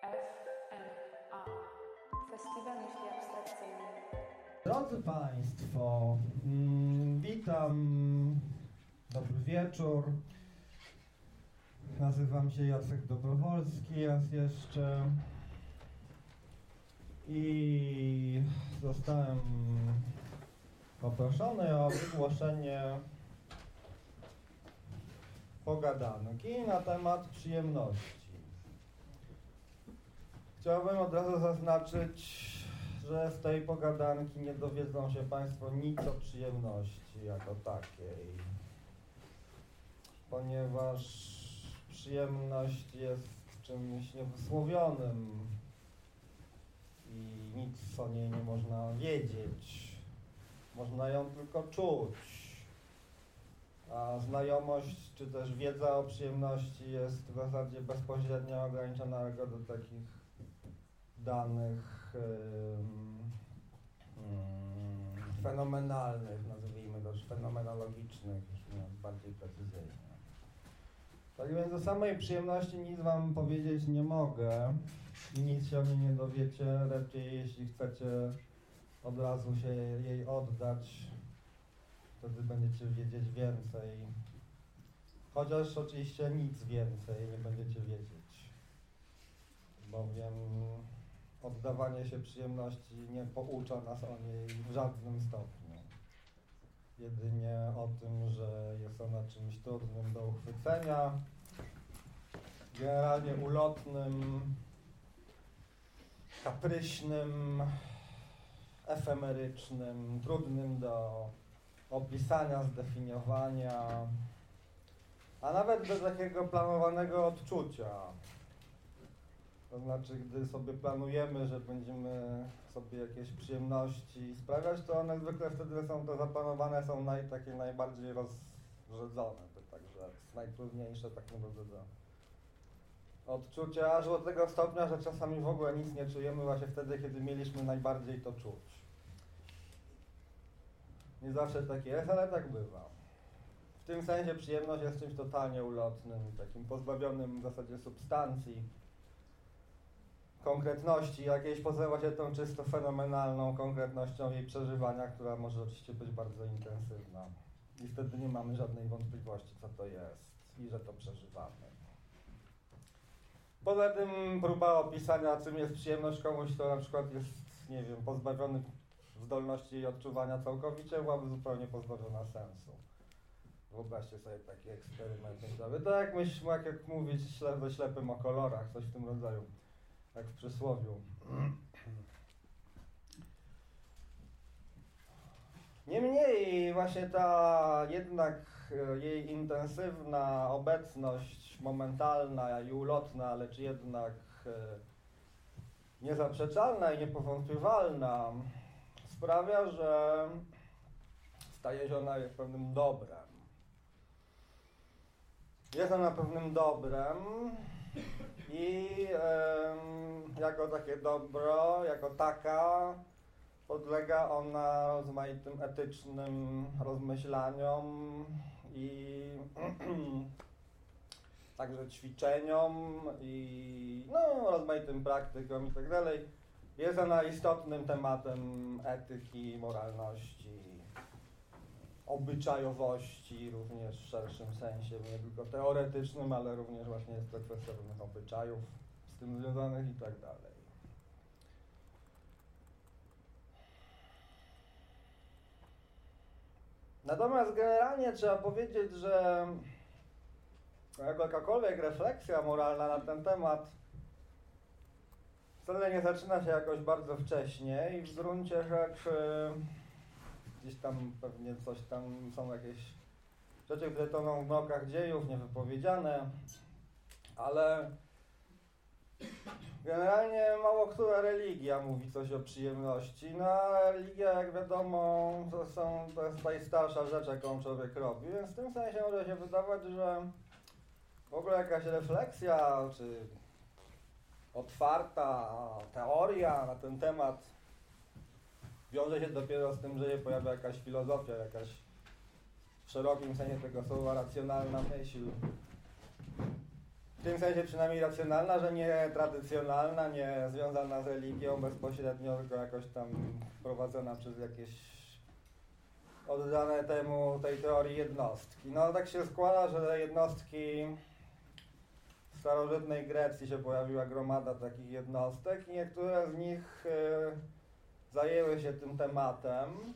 FMA Festiwal Myśli Abstrakcyjnej Drodzy Państwo, mm, witam, dobry wieczór. Nazywam się Jacek Dobrowolski, raz jeszcze. I zostałem poproszony o wygłoszenie pogadanki na temat przyjemności. Chciałbym od razu zaznaczyć, że z tej pogadanki nie dowiedzą się Państwo nic o przyjemności jako takiej. Ponieważ przyjemność jest czymś niewysłowionym i nic o niej nie można wiedzieć. Można ją tylko czuć. A znajomość czy też wiedza o przyjemności jest w zasadzie bezpośrednio ograniczona do takich danych fenomenalnych, nazwijmy to fenomenologicznych, bardziej precyzyjnie. Tak więc o samej przyjemności nic Wam powiedzieć nie mogę nic się o niej nie dowiecie, lepiej jeśli chcecie od razu się jej oddać, wtedy będziecie wiedzieć więcej. Chociaż oczywiście nic więcej nie będziecie wiedzieć, bowiem oddawanie się przyjemności nie poucza nas o niej w żadnym stopniu. Jedynie o tym, że jest ona czymś trudnym do uchwycenia, generalnie ulotnym, kapryśnym, efemerycznym, trudnym do opisania, zdefiniowania, a nawet do takiego planowanego odczucia. To znaczy, gdy sobie planujemy, że będziemy sobie jakieś przyjemności sprawiać, to one zwykle wtedy są to zaplanowane, są naj, takie najbardziej rozrzedzone, także najtrudniejsze tak do odczucia, aż do tego stopnia, że czasami w ogóle nic nie czujemy właśnie wtedy, kiedy mieliśmy najbardziej to czuć. Nie zawsze tak jest, ale tak bywa. W tym sensie przyjemność jest czymś totalnie ulotnym, takim pozbawionym w zasadzie substancji, konkretności jakiejś, poza właśnie tą czysto fenomenalną konkretnością jej przeżywania, która może oczywiście być bardzo intensywna. I wtedy nie mamy żadnej wątpliwości, co to jest i że to przeżywamy. Poza tym próba opisania, czym jest przyjemność komuś, kto na przykład jest, nie wiem, pozbawiony zdolności jej odczuwania całkowicie, byłaby zupełnie pozbawiona sensu. Wyobraźcie sobie taki eksperyment myślowy. To jak, myśl, jak, mówić ślep, ze ślepym o kolorach, coś w tym rodzaju jak w przysłowiu. Niemniej właśnie ta jednak e, jej intensywna obecność momentalna i ulotna, lecz jednak e, niezaprzeczalna i niepowątpiewalna sprawia, że staje się ona pewnym dobrem. Jest ona pewnym dobrem, i jako takie dobro, jako taka, podlega ona rozmaitym etycznym rozmyślaniom i także ćwiczeniom i no, rozmaitym praktykom i tak dalej. Jest ona istotnym tematem etyki, moralności, obyczajowości również w szerszym sensie, nie tylko teoretycznym, ale również właśnie jest to kwestia pewnych obyczajów z tym związanych i tak dalej. Natomiast generalnie trzeba powiedzieć, że jakakolwiek refleksja moralna na ten temat wcale nie zaczyna się jakoś bardzo wcześnie i w gruncie rzeczy gdzieś tam pewnie coś tam są jakieś rzeczy, które toną w nokach dziejów, niewypowiedziane, ale generalnie mało która religia mówi coś o przyjemności. No a religia, jak wiadomo, to, są, to jest najstarsza rzecz, jaką człowiek robi, więc w tym sensie może się wydawać, że w ogóle jakaś refleksja, czy otwarta teoria na ten temat wiąże się dopiero z tym, że się pojawia jakaś filozofia, jakaś w szerokim sensie tego słowa racjonalna myśl. w tym sensie przynajmniej racjonalna, że nie tradycjonalna, nie związana z religią bezpośrednio, tylko jakoś tam prowadzona przez jakieś oddane temu tej teorii jednostki. No tak się składa, że jednostki w starożytnej Grecji się pojawiła gromada takich jednostek i niektóre z nich y, zajęły się tym tematem.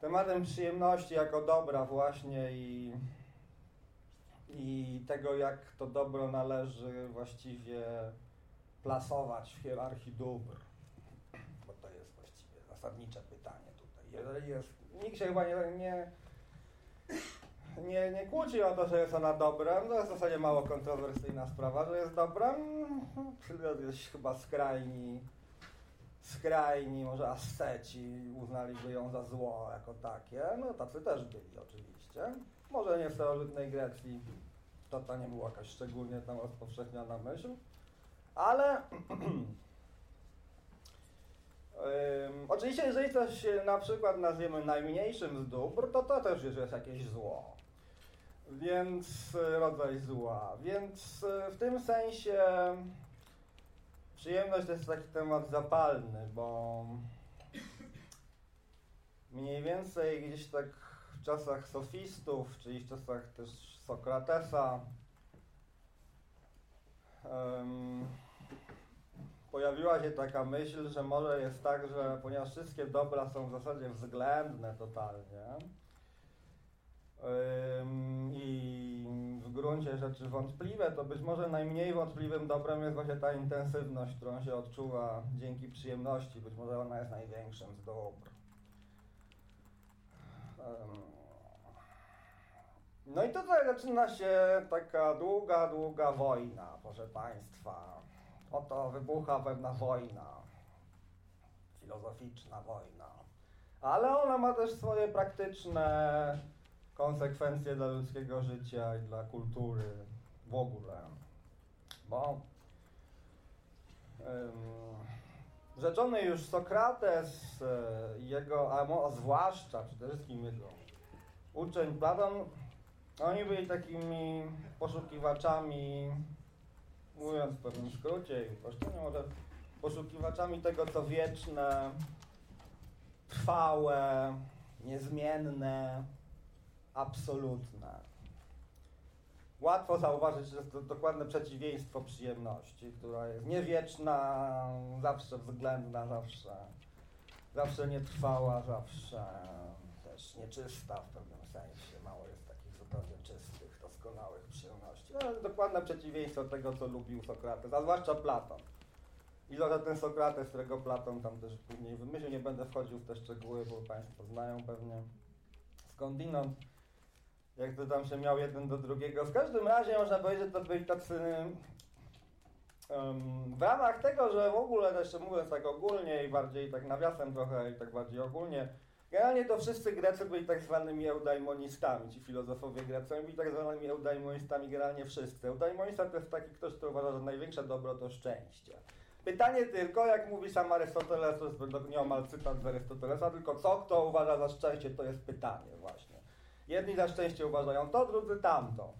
Tematem przyjemności jako dobra właśnie i i tego, jak to dobro należy właściwie plasować w hierarchii dóbr. Bo to jest właściwie zasadnicze pytanie tutaj. Jeżeli jest, nikt się chyba nie, nie, nie, nie kłóci o to, że jest ona dobrem, to jest w zasadzie mało kontrowersyjna sprawa, że jest dobrem. Jest chyba skrajni, skrajni, może asceci uznaliby ją za zło jako takie. No tacy też byli oczywiście. Może nie w starożytnej Grecji to, to nie była jakaś szczególnie tam rozpowszechniona myśl, ale um, oczywiście jeżeli coś na przykład nazwiemy najmniejszym z dóbr, to to też już jest jakieś zło. Więc rodzaj zła. Więc w tym sensie przyjemność to jest taki temat zapalny, bo mniej więcej gdzieś tak w czasach sofistów, czyli w czasach też Sokratesa um, pojawiła się taka myśl, że może jest tak, że ponieważ wszystkie dobra są w zasadzie względne totalnie um, i w gruncie rzeczy wątpliwe, to być może najmniej wątpliwym dobrem jest właśnie ta intensywność, którą się odczuwa dzięki przyjemności. Być może ona jest największym z dóbr. No i tutaj zaczyna się taka długa, długa wojna, proszę Państwa. Oto wybucha pewna wojna, filozoficzna wojna. Ale ona ma też swoje praktyczne konsekwencje dla ludzkiego życia i dla kultury w ogóle. Bo um, rzeczony już Sokrates e, jego, a zwłaszcza przede wszystkim jego uczeń Platon oni byli takimi poszukiwaczami, mówiąc w pewnym skrócie i uproszczeniu, może poszukiwaczami tego, co wieczne, trwałe, niezmienne, absolutne. Łatwo zauważyć, że jest to dokładne przeciwieństwo przyjemności, która jest niewieczna, zawsze względna, zawsze, zawsze nietrwała, zawsze też nieczysta w pewnym sensie. Mało jest zupełnie czystych, doskonałych przyjemności. No, dokładne przeciwieństwo tego, co lubił Sokrates, a zwłaszcza Platon. I to ten Sokrates, którego Platon tam też później wymyślił, nie będę wchodził w te szczegóły, bo Państwo znają pewnie skądinąd, jak to tam się miał jeden do drugiego. W każdym razie można powiedzieć, że to byli tacy um, w ramach tego, że w ogóle, jeszcze mówiąc tak ogólnie i bardziej tak nawiasem trochę i tak bardziej ogólnie, Generalnie to wszyscy Grecy byli tak zwanymi eudaimonistami, ci filozofowie Grecy byli tak zwanymi eudaimonistami generalnie wszyscy. Eudaimonista to jest taki ktoś, kto uważa, że największe dobro to szczęście. Pytanie tylko, jak mówi sam Arystoteles, to jest nieomal cytat z Arystotelesa, tylko co kto uważa za szczęście, to jest pytanie właśnie. Jedni za szczęście uważają to, drudzy tamto.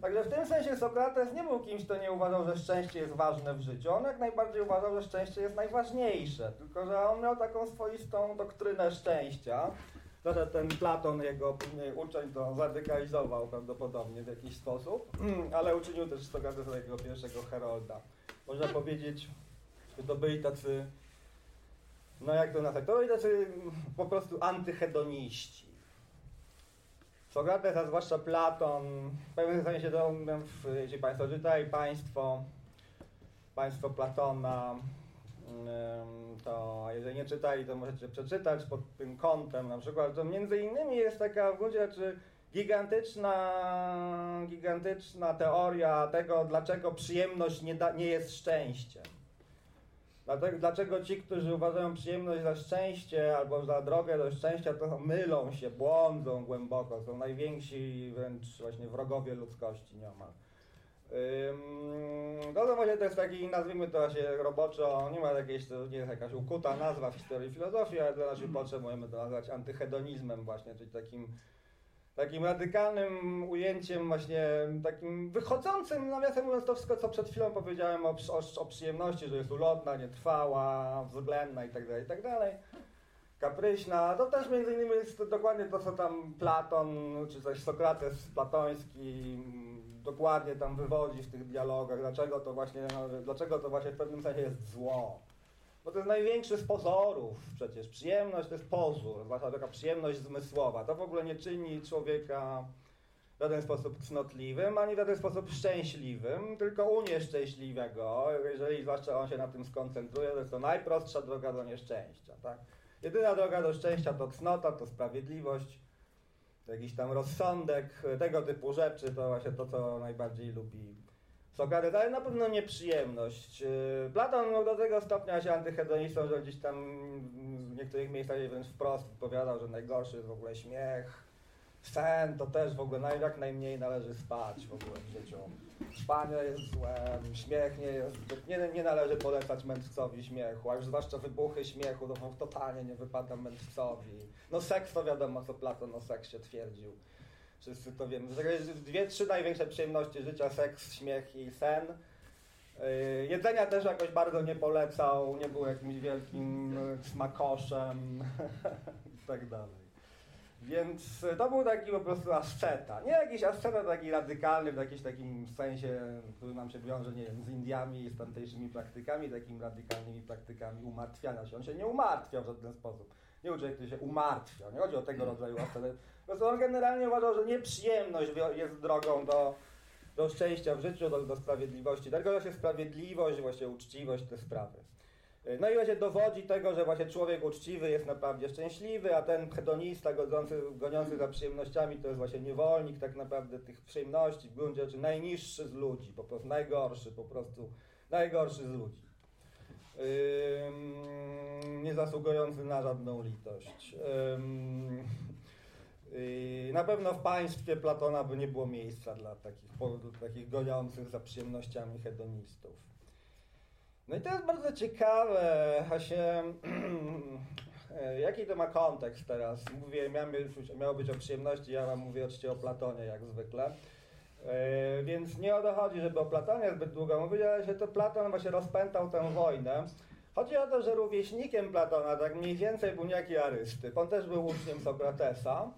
Także w tym sensie Sokrates nie był kimś, kto nie uważał, że szczęście jest ważne w życiu. On jak najbardziej uważał, że szczęście jest najważniejsze. Tylko, że on miał taką swoistą doktrynę szczęścia. Trochę ten Platon, jego uczeń, to zadykalizował prawdopodobnie w jakiś sposób, ale uczynił też Sokratesa takiego pierwszego herolda. Można powiedzieć, że to byli tacy, no jak to nazwać, to byli tacy po prostu antyhedoniści Sokrates, a zwłaszcza Platon, w pewnym sensie to, jeśli Państwo czytali Państwo, Państwo Platona, to jeżeli nie czytali, to możecie przeczytać pod tym kątem na przykład, to między innymi jest taka w gruncie rzeczy gigantyczna, gigantyczna teoria tego, dlaczego przyjemność nie, da, nie jest szczęściem. Dlatego, dlaczego ci, którzy uważają przyjemność za szczęście albo za drogę do szczęścia, to mylą się, błądzą głęboko, są najwięksi wręcz właśnie wrogowie ludzkości nieomal. Ym, no to właśnie to jest taki, nazwijmy to się roboczo, nie ma jakiejś, to nie jest jakaś ukuta nazwa w historii filozofii, ale dla naszych potrzeb możemy to nazwać antyhedonizmem właśnie, czyli takim takim radykalnym ujęciem właśnie takim wychodzącym, nawiasem mówiąc to wszystko, co przed chwilą powiedziałem o, o, o przyjemności, że jest ulotna, nietrwała, względna itd., tak itd., tak kapryśna, to też między innymi jest dokładnie to, co tam Platon, czy coś Sokrates platoński dokładnie tam wywodzi w tych dialogach, dlaczego to właśnie, dlaczego to właśnie w pewnym sensie jest zło. Bo to jest największy z pozorów przecież. Przyjemność to jest pozór, zwłaszcza taka przyjemność zmysłowa. To w ogóle nie czyni człowieka w żaden sposób cnotliwym, ani w żaden sposób szczęśliwym, tylko unieszczęśliwia jeżeli zwłaszcza on się na tym skoncentruje, to jest to najprostsza droga do nieszczęścia. Tak? Jedyna droga do szczęścia to cnota, to sprawiedliwość, to jakiś tam rozsądek, tego typu rzeczy, to właśnie to, co najbardziej lubi Sokrates, ale na pewno nieprzyjemność. Yy, Platon do tego stopnia się antyhedonistą, że gdzieś tam w niektórych miejscach wręcz wprost odpowiadał, że najgorszy jest w ogóle śmiech, sen to też w ogóle jak najmniej należy spać w ogóle w życiu. Spanie jest złem, śmiech nie jest, nie, nie należy polecać mędrcowi śmiechu, a już zwłaszcza wybuchy śmiechu, to totalnie nie wypada mędrcowi. No seks to wiadomo, co Platon o seksie twierdził. Wszyscy to wiemy. Dwie, trzy największe przyjemności życia, seks, śmiech i sen. Yy, jedzenia też jakoś bardzo nie polecał, nie był jakimś wielkim smakoszem i tak dalej. Więc to był taki po prostu asceta. Nie jakiś asceta taki radykalny w jakimś takim sensie, który nam się wiąże, nie wiem, z Indiami i z tamtejszymi praktykami, takimi radykalnymi praktykami umartwiania się. On się nie umartwiał w żaden sposób. Nie uczy, jak się umartwia. Nie chodzi o tego rodzaju prostu on generalnie uważał, że nieprzyjemność jest drogą do, do szczęścia w życiu, do, do sprawiedliwości. Dlatego się sprawiedliwość, właśnie uczciwość, te sprawy. No i właśnie dowodzi tego, że właśnie człowiek uczciwy jest naprawdę szczęśliwy, a ten hedonista godzący, goniący za przyjemnościami to jest właśnie niewolnik tak naprawdę tych przyjemności, w gruncie rzeczy najniższy z ludzi, po prostu najgorszy, po prostu najgorszy z ludzi. Nie zasługujący na żadną litość. Na pewno w państwie Platona by nie było miejsca dla takich, takich goniących za przyjemnościami hedonistów. No i to jest bardzo ciekawe, się, jaki to ma kontekst teraz. Mówię, miałem, miało być o przyjemności, ja wam mówię oczywiście o Platonie jak zwykle. Yy, więc nie o to chodzi, żeby o Platonie zbyt długo mówić, ale się to Platon właśnie rozpętał tę wojnę. Chodzi o to, że rówieśnikiem Platona, tak mniej więcej był niejaki Arystyp. On też był uczniem Sokratesa.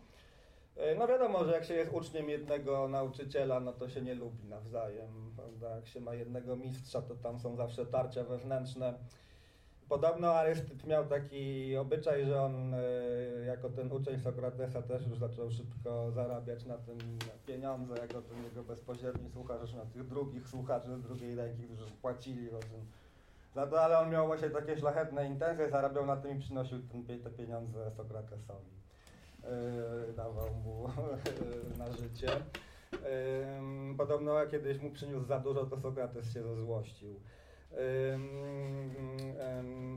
E, no wiadomo, że jak się jest uczniem jednego nauczyciela, no to się nie lubi nawzajem, prawda? Jak się ma jednego mistrza, to tam są zawsze tarcia wewnętrzne. Podobno Arystyp miał taki obyczaj, że on e, jako ten uczeń Sokratesa też już zaczął szybko zarabiać na tym pieniądze, jako ten jego bezpośredni słuchacz, na tych drugich słuchaczy z drugiej ręki, którzy płacili. Za to, ale on miał właśnie takie szlachetne intencje, zarabiał na tym i przynosił ten, te pieniądze Sokratesowi. E, dawał mu na życie. Podobno kiedyś mu przyniósł za dużo, to Sokrates się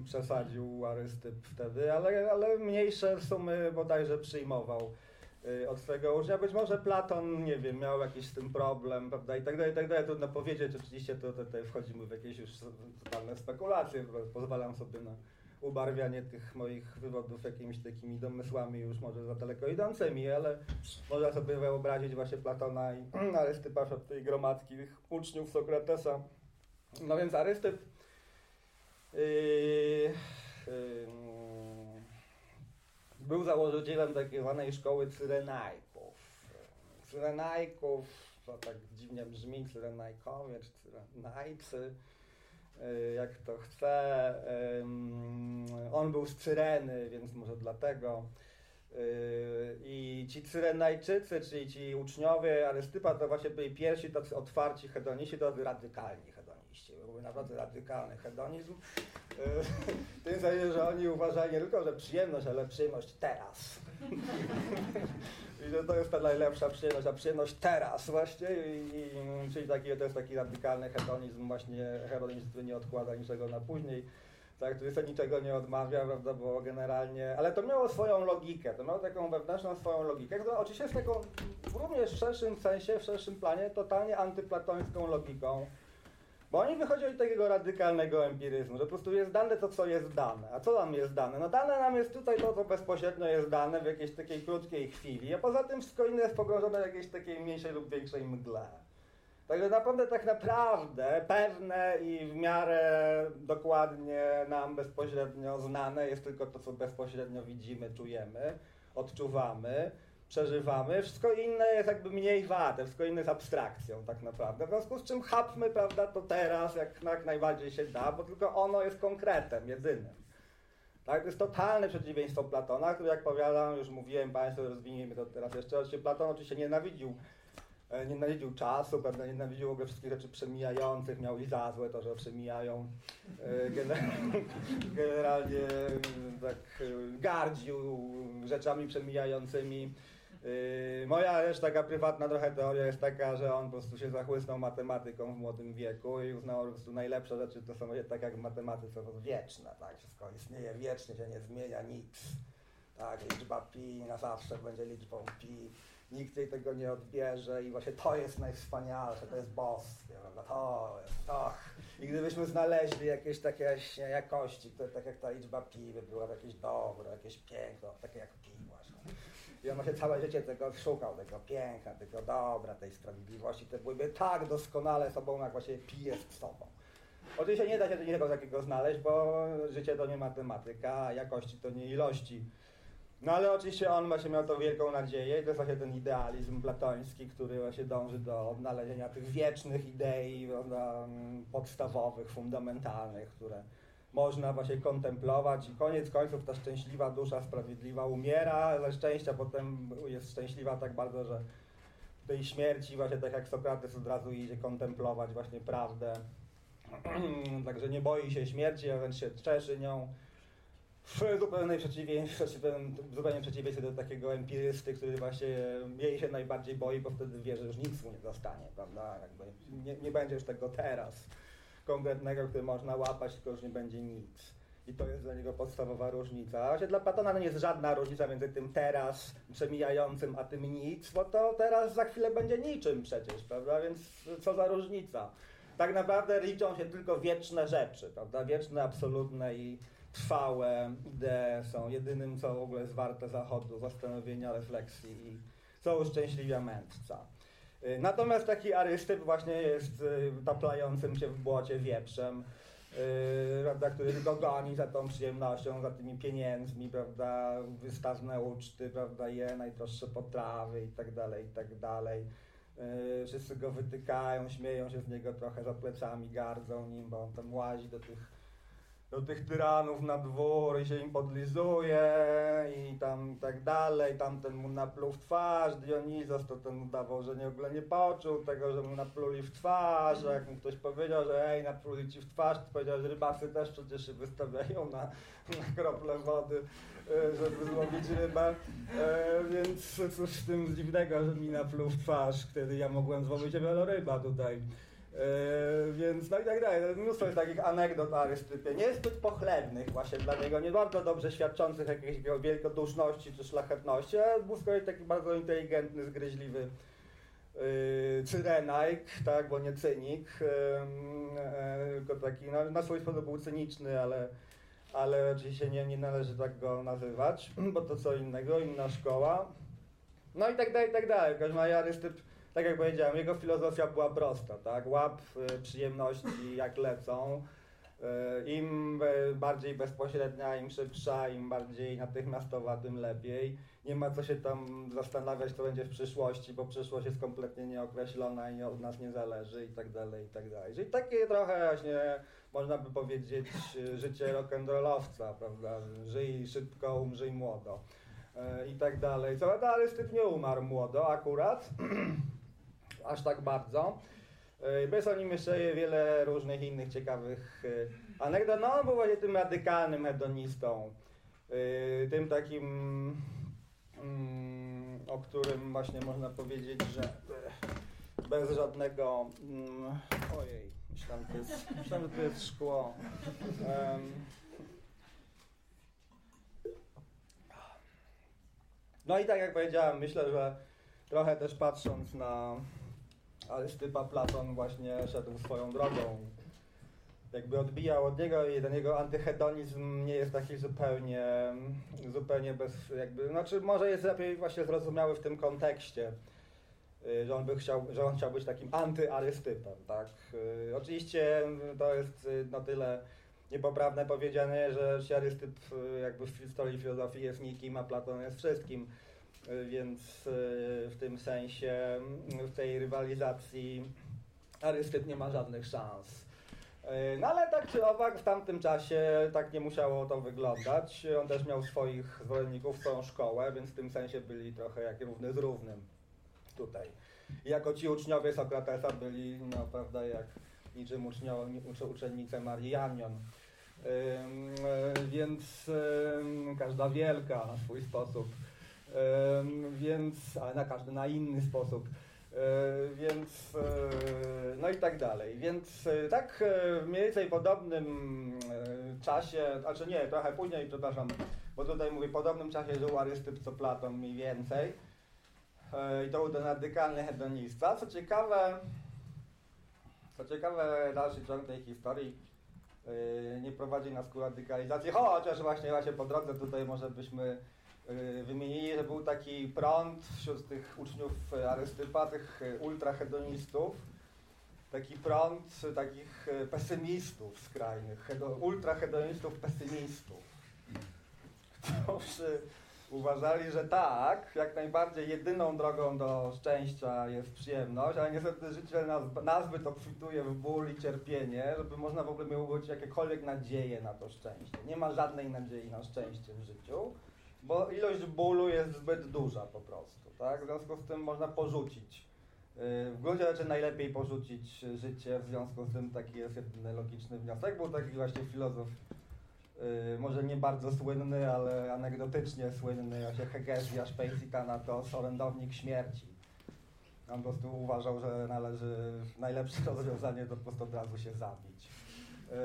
Przesadził Arystyp wtedy, ale, ale mniejsze sumy bodajże przyjmował e, od swojego ucznia. Być może Platon, nie wiem, miał jakiś z tym problem, prawda, i tak dalej, i tak dalej. Trudno powiedzieć, oczywiście to tutaj wchodzimy w jakieś już totalne spekulacje, pozwalam sobie na ubarwianie tych moich wywodów jakimiś takimi domysłami już może za daleko idącymi, ale można sobie wyobrazić właśnie Platona i Arystypa wśród tej gromadki uczniów Sokratesa. No więc Arystyp yy, yy, był założycielem takiej zwanej szkoły Cyrenajków. Cyrenajków, to tak dziwnie brzmi, Cyrenajkowie czy Cyrenajcy Y, jak to chce. On był z Cyreny, więc może dlatego. Y, I ci Cyrenajczycy, czyli ci uczniowie Arystypa, to właśnie byli pierwsi tacy otwarci hedoniści, to radykalni hedoniści. Był naprawdę radykalny hedonizm. W tym sensie, że oni uważali nie tylko, że przyjemność, ale przyjemność teraz. I że to jest ta najlepsza przyjemność, a przyjemność teraz właśnie, i, i, czyli taki, to jest taki radykalny hedonizm, właśnie hedonizm, który nie odkłada niczego na później, tak, który sobie niczego nie odmawia, prawda, bo generalnie, ale to miało swoją logikę, to miało taką wewnętrzną swoją logikę, która oczywiście jest taką również w szerszym sensie, w szerszym planie, totalnie antyplatońską logiką, Bo oni wychodzili od takiego radykalnego empiryzmu, że po prostu jest dane to, co jest dane. A co nam jest dane? No dane nam jest tutaj to, co bezpośrednio jest dane w jakiejś takiej krótkiej chwili, a poza tym wszystko inne jest pogrążone w jakiejś takiej mniejszej lub większej mgle. Także naprawdę, tak naprawdę pewne i w miarę dokładnie nam bezpośrednio znane jest tylko to, co bezpośrednio widzimy, czujemy, odczuwamy, przeżywamy. Wszystko inne jest jakby mniej warte, wszystko inne jest abstrakcją tak naprawdę. W związku z czym chapmy, prawda, to teraz jak, jak najbardziej się da, bo tylko ono jest konkretem, jedynym. Tak, to jest totalne przeciwieństwo Platona, który jak powiadam, już mówiłem Państwu, rozwiniemy to teraz jeszcze, oczywiście Platon oczywiście nienawidził E, nienawidził czasu, prawda, nienawidził w ogóle wszystkich rzeczy przemijających, miał i za złe to, że przemijają. E, generalnie tak gardził rzeczami przemijającymi. E, moja też taka prywatna trochę teoria jest taka, że on po prostu się zachłysnął matematyką w młodym wieku i uznał, że po prostu najlepsze rzeczy to są tak jak w matematyce, to wieczne, tak, wszystko istnieje wiecznie, się nie zmienia nic. Tak, liczba pi na zawsze będzie liczbą pi nikt jej tego nie odbierze i właśnie to jest najwspanialsze, to jest boskie, prawda? To jest, to. I gdybyśmy znaleźli jakieś takie jakości, które tak jak ta liczba pi by była jakieś dobro, jakieś piękno, takie jak pi. I on właśnie całe życie tego szukał, tego piękna, tego dobra, tej sprawiedliwości, te byłyby tak doskonale sobą, jak właśnie pi jest sobą. Oczywiście nie da się niczego takiego znaleźć, bo życie to nie matematyka, jakości to nie ilości. No ale oczywiście on właśnie miał tą wielką nadzieję to jest właśnie ten idealizm platoński, który właśnie dąży do odnalezienia tych wiecznych idei prawda, podstawowych, fundamentalnych, które można właśnie kontemplować i koniec końców ta szczęśliwa dusza sprawiedliwa umiera ze szczęścia, potem jest szczęśliwa tak bardzo, że tej śmierci właśnie tak jak Sokrates od razu idzie kontemplować właśnie prawdę. Także nie boi się śmierci, a wręcz się cieszy nią w zupełnej zupełnie przeciwieństwie do takiego empirysty, który właśnie jej się najbardziej boi, bo wtedy wie, że już nic mu nie zostanie, prawda? Jakby nie, nie będzie już tego teraz konkretnego, który można łapać, tylko już nie będzie nic. I to jest dla niego podstawowa różnica. Właśnie dla Platona nie jest żadna różnica między tym teraz przemijającym, a tym nic, bo to teraz za chwilę będzie niczym przecież, prawda? Więc co za różnica? Tak naprawdę liczą się tylko wieczne rzeczy, prawda? Wieczne, absolutne i trwałe idee są jedynym, co w ogóle jest warte zachodu, zastanowienia, refleksji i co uszczęśliwia mędrca. Y, natomiast taki arystyp właśnie jest y, taplającym się w błocie wieprzem, yy, prawda, który tylko goni za tą przyjemnością, za tymi pieniędzmi, prawda, wystawne uczty, prawda, je najdroższe potrawy i tak dalej, i tak dalej. Wszyscy go wytykają, śmieją się z niego trochę za plecami, gardzą nim, bo on tam łazi do tych do tych tyranów na dwór i się im podlizuje i tam tak dalej, tamten mu napluł w twarz, Dionizos to ten udawał, że nie, w ogóle nie poczuł tego, że mu napluli w twarz, a jak mu ktoś powiedział, że ej, napluli ci w twarz, to powiedział, że rybacy też przecież się wystawiają na, na krople wody, e, żeby złowić rybę, e, więc cóż z tym dziwnego, że mi napluł w twarz, wtedy ja mogłem złowić wieloryba tutaj. Yy, więc no i tak dalej. Mnóstwo jest takich anegdot o Arystypie, niezbyt pochlebnych właśnie dla niego, nie bardzo dobrze świadczących jakiejś wielkoduszności czy szlachetności, ale był z kolei taki bardzo inteligentny, zgryźliwy yy, cyrenajk, tak, bo nie cynik, yy, yy, tylko taki, no, na swój sposób był cyniczny, ale, ale oczywiście nie, nie należy tak go nazywać, bo to co innego, inna szkoła. No i tak dalej, i tak dalej. W każdym tak jak powiedziałem, jego filozofia była prosta, tak? Łap y, przyjemności jak lecą. Y, Im bardziej bezpośrednia, im szybsza, im bardziej natychmiastowa, tym lepiej. Nie ma co się tam zastanawiać, co będzie w przyszłości, bo przyszłość jest kompletnie nieokreślona i od nas nie zależy i tak dalej, i tak dalej. Czyli takie trochę właśnie, można by powiedzieć, życie rock'n'rollowca, prawda? Żyj szybko, umrzyj młodo i tak dalej. Co ale Styp nie umarł młodo akurat. aż tak bardzo. Bo jest o nim jeszcze wiele różnych innych ciekawych e, anegdot. No, on był właśnie tym radykalnym hedonistą. E, tym takim, mm, o którym właśnie można powiedzieć, że e, bez żadnego... Mm, ojej, myślałem, to jest, myślałem, że to jest szkło. No i tak jak powiedziałem, myślę, że trochę też patrząc na ale Stypa Platon właśnie szedł swoją drogą jakby odbijał od niego i ten jego antyhedonizm nie jest taki zupełnie, zupełnie bez, jakby, znaczy może jest lepiej właśnie zrozumiały w tym kontekście, y, że on by chciał, że on chciał być takim antyarystypem, tak. Y, oczywiście to jest y, na tyle niepoprawne powiedziane, że arystyp jakby w historii filozofii jest nikim, a Platon jest wszystkim, więc w tym sensie, w tej rywalizacji arystyp nie ma żadnych szans. E, no ale tak czy owak w tamtym czasie tak nie musiało to wyglądać. On też miał swoich zwolenników, swoją szkołę, więc w tym sensie byli trochę jak równy z równym tutaj. I jako ci uczniowie Sokratesa byli, no prawda, jak niczym ucznio, uczennice Marii Janion. Yy, więc każda wielka na swój sposób, więc, ale na każdy na inny sposób. E, więc, e, no i tak dalej. Więc e, tak w mniej więcej podobnym czasie, znaczy nie, trochę później, przepraszam, bo tutaj mówię, w podobnym czasie żył Arystyp co Platon mniej więcej. I to był ten radykalny hedonista. Co ciekawe, co ciekawe, dalszy ciąg tej historii nie prowadzi nas ku radykalizacji, chociaż właśnie, właśnie po drodze tutaj może byśmy wymienili, że był taki prąd wśród tych uczniów Arystypa, tych y, ultrahedonistów, taki prąd takich y, pesymistów skrajnych, ultrahedonistów pesymistów, którzy uważali, że tak, jak najbardziej jedyną drogą do szczęścia jest przyjemność, ale niestety życie nas, nazbyt obfituje w ból i cierpienie, żeby można w ogóle być jakiekolwiek nadzieje na to szczęście. Nie ma żadnej nadziei na szczęście w życiu bo ilość bólu jest zbyt duża po prostu, tak? W związku z tym można porzucić. Y, w gruncie rzeczy najlepiej porzucić życie, w związku z tym taki jest jedyny logiczny wniosek. Był taki właśnie filozof, y, może nie bardzo słynny, ale anegdotycznie słynny, właśnie Hegezja Szpejcika to orędownik śmierci. On po prostu uważał, że należy, najlepsze rozwiązanie to po prostu od razu się zabić. Y,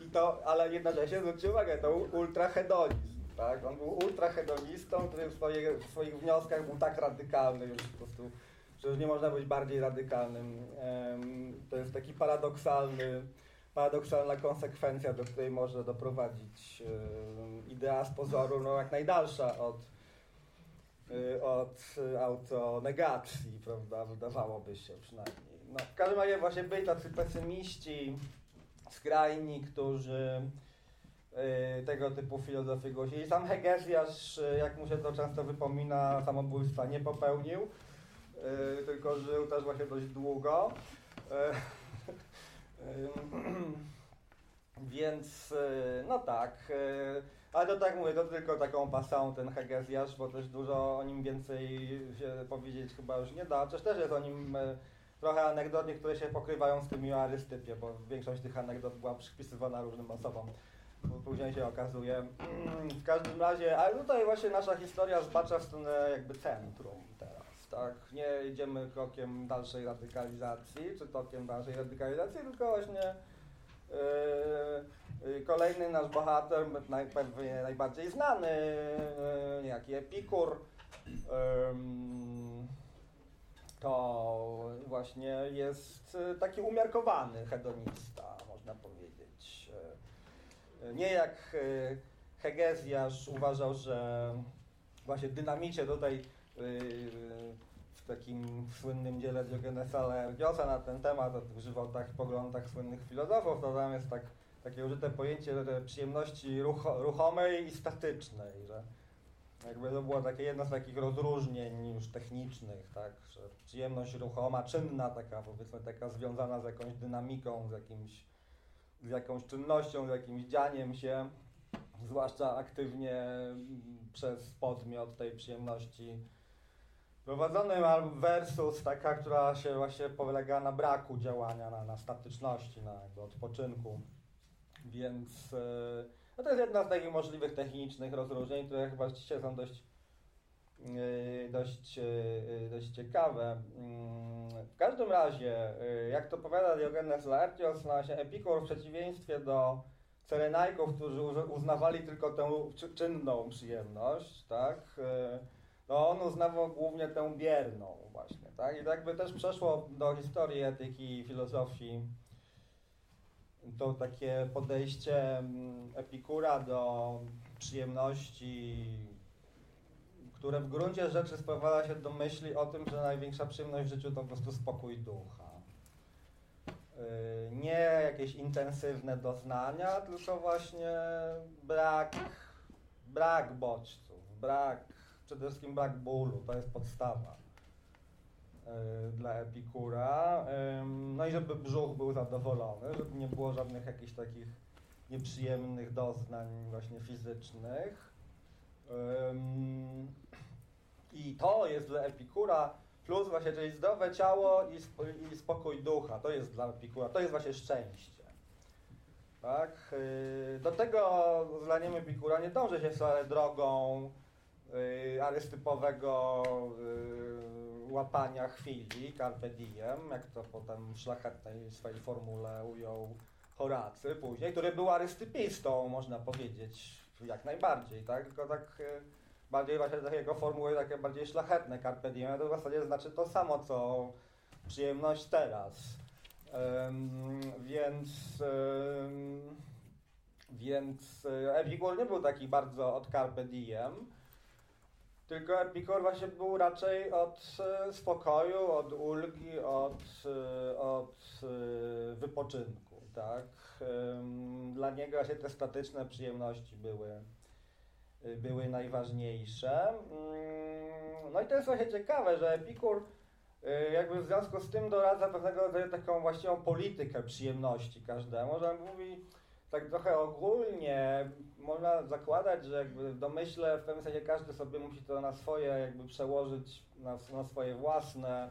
I to, ale jednocześnie zwróćcie uwagę, to ultrahedonizm. Tak? On był ultrahedonistą, który w, swoje, w swoich wnioskach był tak radykalny już po prostu, że nie można być bardziej radykalnym. To jest taki paradoksalny, paradoksalna konsekwencja, do której może doprowadzić idea z pozoru no, jak najdalsza od, y, od autonegacji, prawda, wydawałoby się przynajmniej. No, w każdym razie właśnie byli tacy pesymiści, skrajni, którzy tego typu filozofię głosili. Sam Hegezjasz, y, jak mu się to często wypomina, samobójstwa nie popełnił, y, tylko żył też właśnie dość długo. Więc no tak, ale to tak mówię, to tylko taką pasą ten Hegezjasz, bo też dużo o nim więcej się powiedzieć chyba już nie da. Chociaż też jest o nim trochę anegdot, które się pokrywają z tymi o Arystypie, bo większość tych anegdot była przypisywana różnym osobom później się okazuje. Mm, w każdym razie, ale tutaj właśnie nasza historia zbacza w stronę jakby centrum teraz, tak? Nie idziemy krokiem dalszej radykalizacji, czy tokiem dalszej radykalizacji, tylko właśnie Yy, kolejny nasz bohater, pewnie najbardziej znany, yy, niejaki Epikur, to właśnie jest taki umiarkowany hedonista, można powiedzieć. Nie jak e, Hegezjasz uważał, że właśnie dynamicie tutaj e, w takim słynnym dziele Diogenesa Laergiosa na ten temat, tych żywotach i poglądach słynnych filozofów, to tam jest tak, takie użyte pojęcie przyjemności rucho, ruchomej i statycznej, że jakby to było takie jedno z takich rozróżnień już technicznych, tak, że przyjemność ruchoma, czynna taka, powiedzmy taka związana z jakąś dynamiką, z jakimś z jakąś czynnością, z jakimś dzianiem się, zwłaszcza aktywnie mm, przez podmiot tej przyjemności prowadzonym versus taka, która się właśnie polega na braku działania, na, na statyczności, na odpoczynku. Więc yy, no to jest jedna z takich możliwych technicznych rozróżnień, które chyba rzeczywiście są dość dość, y, dość ciekawe. Mm, w każdym razie, y, jak to powiada Diogenes Laertios, no właśnie Epikur w przeciwieństwie do Cyrenajków, którzy uznawali tylko tę czynną przyjemność, tak, no on uznawał głównie tę bierną właśnie, tak, i tak by też przeszło do historii etyki i filozofii to takie podejście mm, Epikura do przyjemności, które w gruncie rzeczy sprowadza się do myśli o tym, że największa przyjemność w życiu to po prostu spokój ducha. Yy, Nie jakieś intensywne doznania, tylko właśnie brak, brak bodźców, brak, przede wszystkim brak bólu, to jest podstawa yy, dla Epikura. No i żeby brzuch był zadowolony, żeby nie było żadnych jakichś takich nieprzyjemnych doznań właśnie fizycznych. I to jest dla Epikura plus właśnie, czyli zdrowe ciało i, sp i spokój ducha. To jest dla Epikura, to jest właśnie szczęście. Tak? Yy, Do tego zdaniem Epikura nie dąży się wcale drogą yy, arystypowego yy, łapania chwili, carpe diem, jak to potem w szlachetnej swojej formule ujął Horacy później, który był arystypistą, można powiedzieć, jak najbardziej, tak? Tylko tak bardziej właśnie takiego formuły takie bardziej szlachetne carpe diem, to w zasadzie znaczy to samo, co przyjemność teraz. Ym, więc ym, więc y, Epikur nie był taki bardzo od carpe diem, tylko Epikur właśnie był raczej od y, spokoju, od ulgi, od, y, od wypoczynku, tak? Dla niego właśnie te statyczne przyjemności były, były najważniejsze. Ym, No i to jest właśnie ciekawe, że Epikur y, jakby w związku z tym doradza pewnego rodzaju taką właściwą politykę przyjemności każdemu, że mówi tak trochę ogólnie, można zakładać, że jakby w domyśle w pewnym sensie każdy sobie musi to na swoje jakby przełożyć, na, na swoje własne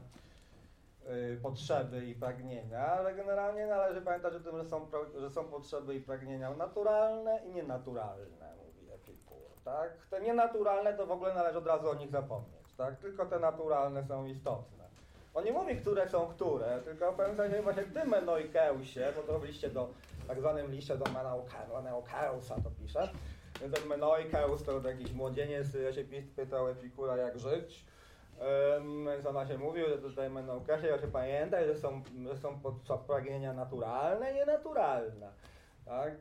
y, potrzeby i pragnienia, ale generalnie należy pamiętać o tym, że są, że są potrzeby i pragnienia naturalne i nienaturalne, tak? Te nienaturalne to w ogóle należy od razu o nich zapomnieć, tak? Tylko te naturalne są istotne. On nie mówi, które są które, tylko w pewnym sensie właśnie tym Menoikeusie, bo to w liście do, tak zwanym liście do Menoikeusa to pisze, więc ten Menoikeus to jakiś młodzieniec, ja się pytał Epikura jak żyć, więc ona się mówi, że tutaj Menaukesie, ja się pamiętaj, że są, że są pragnienia naturalne i nienaturalne. Tak?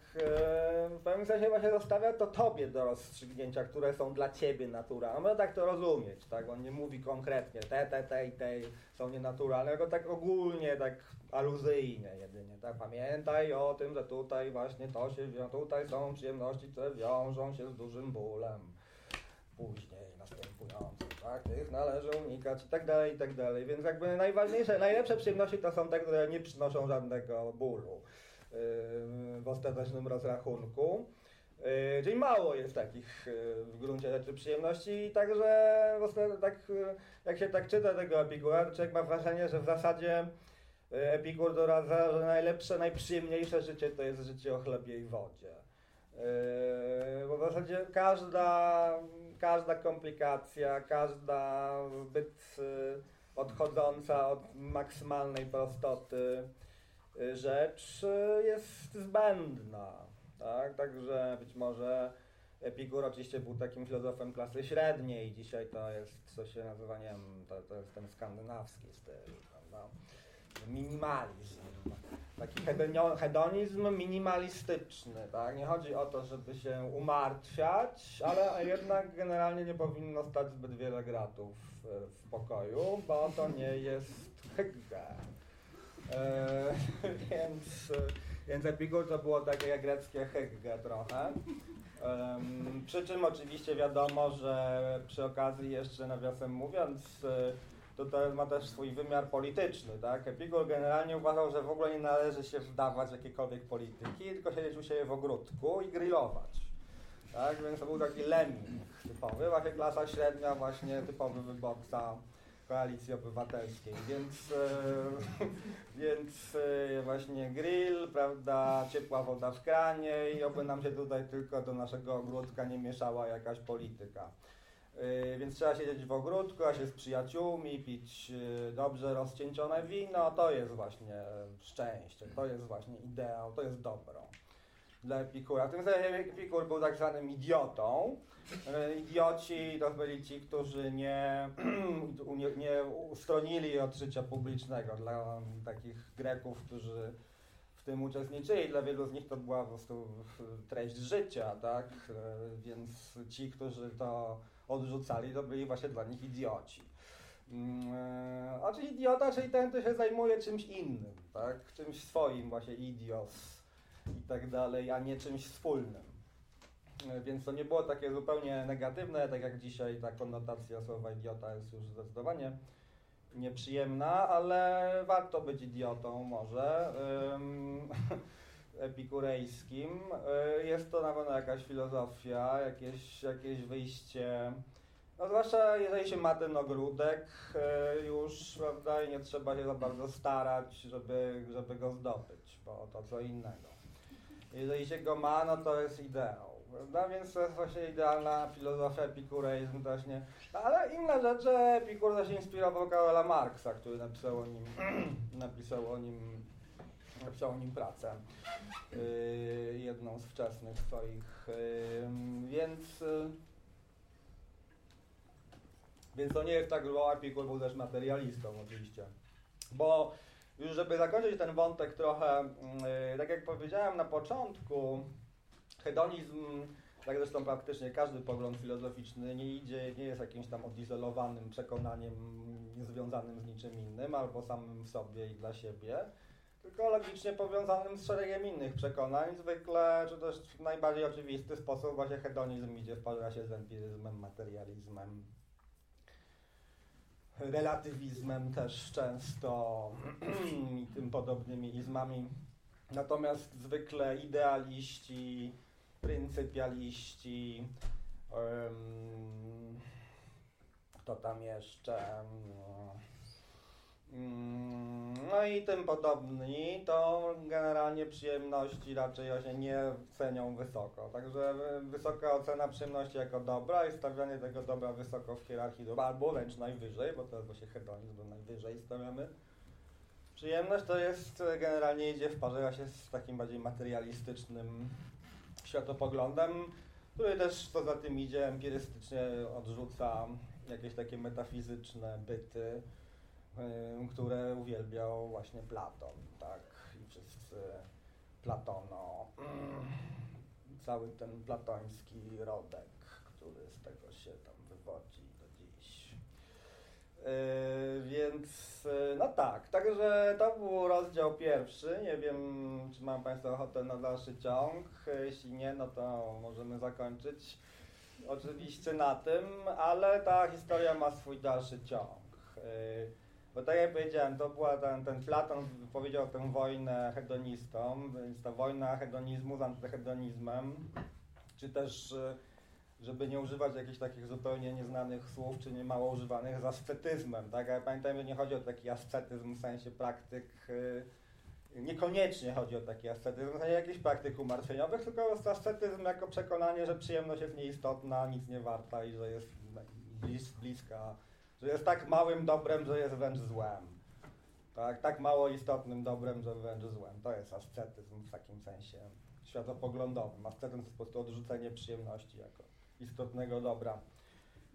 W pewnym sensie właśnie zostawia to tobie do rozstrzygnięcia, które są dla ciebie naturalne. Można tak to rozumieć, tak? On nie mówi konkretnie, te, te, te i te są nienaturalne, tylko tak ogólnie, tak aluzyjnie jedynie, tak? Pamiętaj o tym, że tutaj właśnie to się wiąże, tutaj są przyjemności, które wiążą się z dużym bólem. Później następującym, tak? Tych należy unikać i tak dalej, i tak dalej. Więc jakby najważniejsze, najlepsze przyjemności to są te, które nie przynoszą żadnego bólu w ostatecznym rozrachunku. Yy, czyli mało jest takich yy, w gruncie rzeczy przyjemności także tak, yy, jak się tak czyta tego Epikura, człowiek ma wrażenie, że w zasadzie Epikur doradza, że najlepsze, najprzyjemniejsze życie to jest życie o chlebie i wodzie. Bo w zasadzie każda, każda komplikacja, każda zbyt odchodząca od maksymalnej prostoty rzecz yy, jest zbędna. Tak? Także być może Epikur oczywiście był takim filozofem klasy średniej, dzisiaj to jest, co się nazywa, nie wiem, to, to jest ten skandynawski styl, prawda? Minimalizm. Taki hedonizm minimalistyczny, tak? Nie chodzi o to, żeby się umartwiać, ale jednak generalnie nie powinno stać zbyt wiele gratów e, w pokoju, bo to nie jest hygge. E, więc, więc Epikur to było takie jak greckie hygge trochę. Em, przy czym oczywiście wiadomo, że przy okazji jeszcze nawiasem mówiąc, e, to ma też swój wymiar polityczny, tak? Epikur generalnie uważał, że w ogóle nie należy się wdawać w jakiekolwiek polityki, tylko siedzieć u siebie w ogródku i grillować. Tak? Więc to był taki lemming typowy, właśnie klasa średnia, właśnie typowy wyborca koalicji obywatelskiej, więc, e, więc e, właśnie grill, prawda, ciepła woda w kranie i oby nam się tutaj tylko do naszego ogródka nie mieszała jakaś polityka. Yy, Więc trzeba siedzieć w ogródku, a się z przyjaciółmi, pić yy, dobrze rozcieńczone wino, to jest właśnie szczęście, to jest właśnie ideał, to jest dobro dla Epikura. Tym sensie Epikur był tak zwanym idiotą. Yy, Idioci to byli ci, którzy nie, nie, ustronili od życia publicznego. Dla takich Greków, którzy w tym uczestniczyli. Dla wielu z nich to była po prostu treść życia, tak? E, Więc ci, którzy to odrzucali, to byli właśnie dla nich idioci. Mm, e, A czyli idiota, czyli ten, kto się zajmuje czymś innym, tak? Czymś swoim, właśnie idios i tak dalej, a nie czymś wspólnym. E, Więc to nie było takie zupełnie negatywne, tak jak dzisiaj ta konotacja słowa idiota jest już zdecydowanie nieprzyjemna, ale warto być idiotą może ym, epikurejskim. Y, Jest to na pewno jakaś filozofia, jakieś, jakieś wyjście, no zwłaszcza jeżeli się ma ten ogródek y, już, prawda, i nie trzeba się za bardzo starać, żeby, żeby go zdobyć, bo to co innego. Jeżeli się go ma, no to jest ideał. Więc to jest właśnie idealna filozofia, epikureizm też nie. Ale inna rzecz, że Epikur się inspirował Karola Marksa, który napisał o nim, napisał o nim, napisał o nim pracę. Yy, jedną z wczesnych swoich. Yy, więc, yy, więc to nie jest tak, że Epikur był też materialistą oczywiście. Bo już żeby zakończyć ten wątek trochę, yy, tak jak powiedziałem na początku, hedonizm, tak zresztą praktycznie każdy pogląd filozoficzny nie idzie, nie jest jakimś tam odizolowanym przekonaniem niezwiązanym z niczym innym albo samym w sobie i dla siebie, tylko logicznie powiązanym z szeregiem innych przekonań. Zwykle, czy też w najbardziej oczywisty sposób właśnie hedonizm idzie w parze z empiryzmem, materializmem, relatywizmem też często i tym podobnymi izmami. Natomiast zwykle idealiści, pryncypialiści, um, kto tam jeszcze, no, no i tym podobni, to generalnie przyjemności raczej się nie cenią wysoko. Także wysoka ocena przyjemności jako dobra i stawianie tego dobra wysoko w hierarchii dobra, albo wręcz najwyżej, bo to jest właśnie hedonizm, do najwyżej stawiamy. Przyjemność to jest, generalnie idzie w parze się z takim bardziej materialistycznym światopoglądem, który też co za tym idzie empirystycznie odrzuca jakieś takie metafizyczne byty, które uwielbiał właśnie Platon, tak, i wszyscy Platono, cały ten platoński rodek, który z tego się tam wywodzi do dziś. Yy, więc yy, no tak, także to był rozdział pierwszy. Nie wiem, czy mam Państwo ochotę na dalszy ciąg. Jeśli nie, no to możemy zakończyć oczywiście na tym, ale ta historia ma swój dalszy ciąg. Yy, bo tak jak powiedziałem, to była ten, ten Platon powiedział tę wojnę hedonistom, więc ta wojna hedonizmu z antyhedonizmem, czy też yy, żeby nie używać jakichś takich zupełnie nieznanych słów, czy nie mało używanych, z ascetyzmem, tak? Ale pamiętajmy, nie chodzi o taki ascetyzm w sensie praktyk, yy, niekoniecznie chodzi o taki ascetyzm w sensie jakichś praktyk umartwieniowych, tylko ascetyzm jako przekonanie, że przyjemność jest nieistotna, nic nie warta i że jest blis, bliska, że jest tak małym dobrem, że jest wręcz złem. Tak, tak mało istotnym dobrem, że wręcz złem. To jest ascetyzm w takim sensie światopoglądowym. Ascetyzm to jest po prostu odrzucenie przyjemności jako istotnego dobra.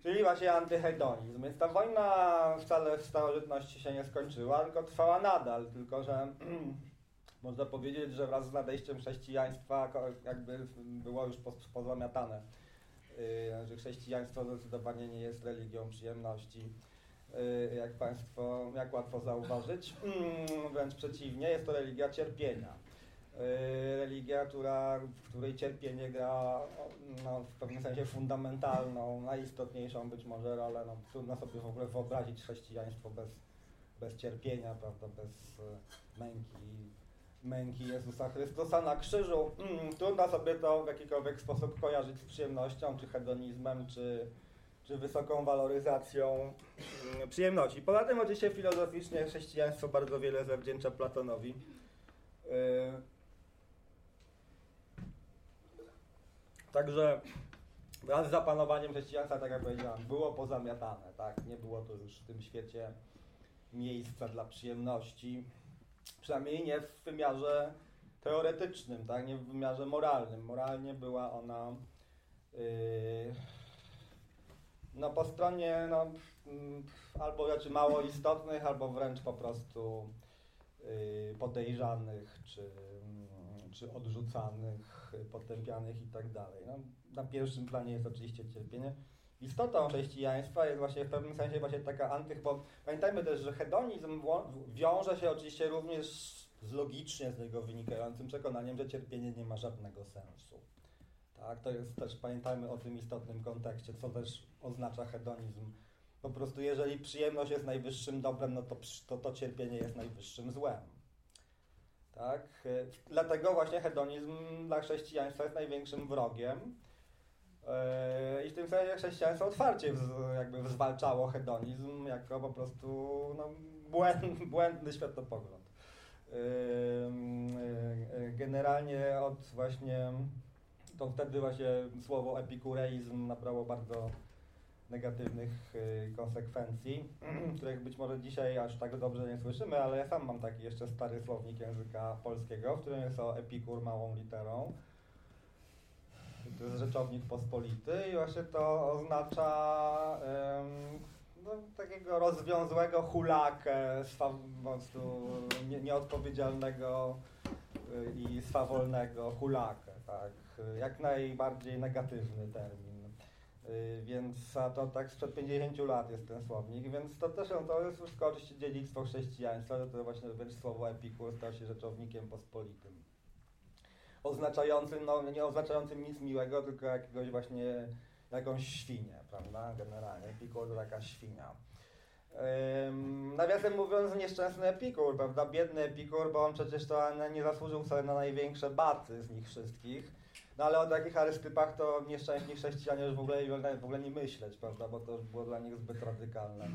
Czyli właśnie antyhedonizm. Więc ta wojna wcale w starożytności się nie skończyła, tylko trwała nadal, tylko że można powiedzieć, że wraz z nadejściem chrześcijaństwa jakby było już pozamiatane. Yy, że chrześcijaństwo zdecydowanie nie jest religią przyjemności, yy, jak Państwo, jak łatwo zauważyć. Yy, wręcz przeciwnie, jest to religia cierpienia religia, która, w której cierpienie gra no, w pewnym sensie fundamentalną, najistotniejszą być może rolę. No, trudno sobie w ogóle wyobrazić chrześcijaństwo bez, bez cierpienia, prawda, bez męki, męki Jezusa Chrystusa na krzyżu. Mm, trudno sobie to w jakikolwiek sposób kojarzyć z przyjemnością, czy hedonizmem, czy, czy wysoką waloryzacją przyjemności. Poza tym oczywiście filozoficznie chrześcijaństwo bardzo wiele zawdzięcza Platonowi. Także wraz z zapanowaniem chrześcijaństwa, tak jak powiedziałem, było pozamiatane, tak? Nie było tu już w tym świecie miejsca dla przyjemności, przynajmniej nie w wymiarze teoretycznym, tak? Nie w wymiarze moralnym. Moralnie była ona yy, no po stronie no, albo rzeczy mało istotnych, albo wręcz po prostu y, podejrzanych, czy, mm, czy odrzucanych, potępianych i tak dalej. No, na pierwszym planie jest oczywiście cierpienie. Istotą chrześcijaństwa jest właśnie w pewnym sensie właśnie taka anty, bo pamiętajmy też, że hedonizm wiąże się oczywiście również z logicznie z niego wynikającym przekonaniem, że cierpienie nie ma żadnego sensu. Tak, to jest też, pamiętajmy o tym istotnym kontekście, co też oznacza hedonizm. Po prostu jeżeli przyjemność jest najwyższym dobrem, no to to, to cierpienie jest najwyższym złem. Tak? Dlatego właśnie hedonizm dla chrześcijaństwa jest największym wrogiem. I w tym sensie chrześcijaństwo otwarcie jakby zwalczało hedonizm jako po prostu no, błędny, błędny światopogląd. Generalnie od właśnie to wtedy właśnie słowo epikureizm nabrało bardzo negatywnych konsekwencji, których być może dzisiaj aż tak dobrze nie słyszymy, ale ja sam mam taki jeszcze stary słownik języka polskiego, w którym jest o epikur małą literą. To jest rzeczownik pospolity i właśnie to oznacza no, takiego rozwiązłego hulakę, po nie, nieodpowiedzialnego y, i swawolnego hulakę, tak jak najbardziej negatywny termin. Y, więc a to tak sprzed 50 lat jest ten słownik, więc to też to jest wszystko oczywiście dziedzictwo chrześcijaństwa, to właśnie wręcz słowo epikur stał się rzeczownikiem pospolitym. Oznaczającym, no nie oznaczającym nic miłego, tylko jakiegoś właśnie, jakąś świnię, prawda, generalnie. Epikur to taka świnia. Ym, nawiasem mówiąc, nieszczęsny epikur, prawda, biedny epikur, bo on przecież to nie zasłużył sobie na największe baty z nich wszystkich no ale o takich arystypach to nieszczęśni chrześcijanie już w ogóle, w ogóle nie myśleć, prawda, bo to już było dla nich zbyt radykalne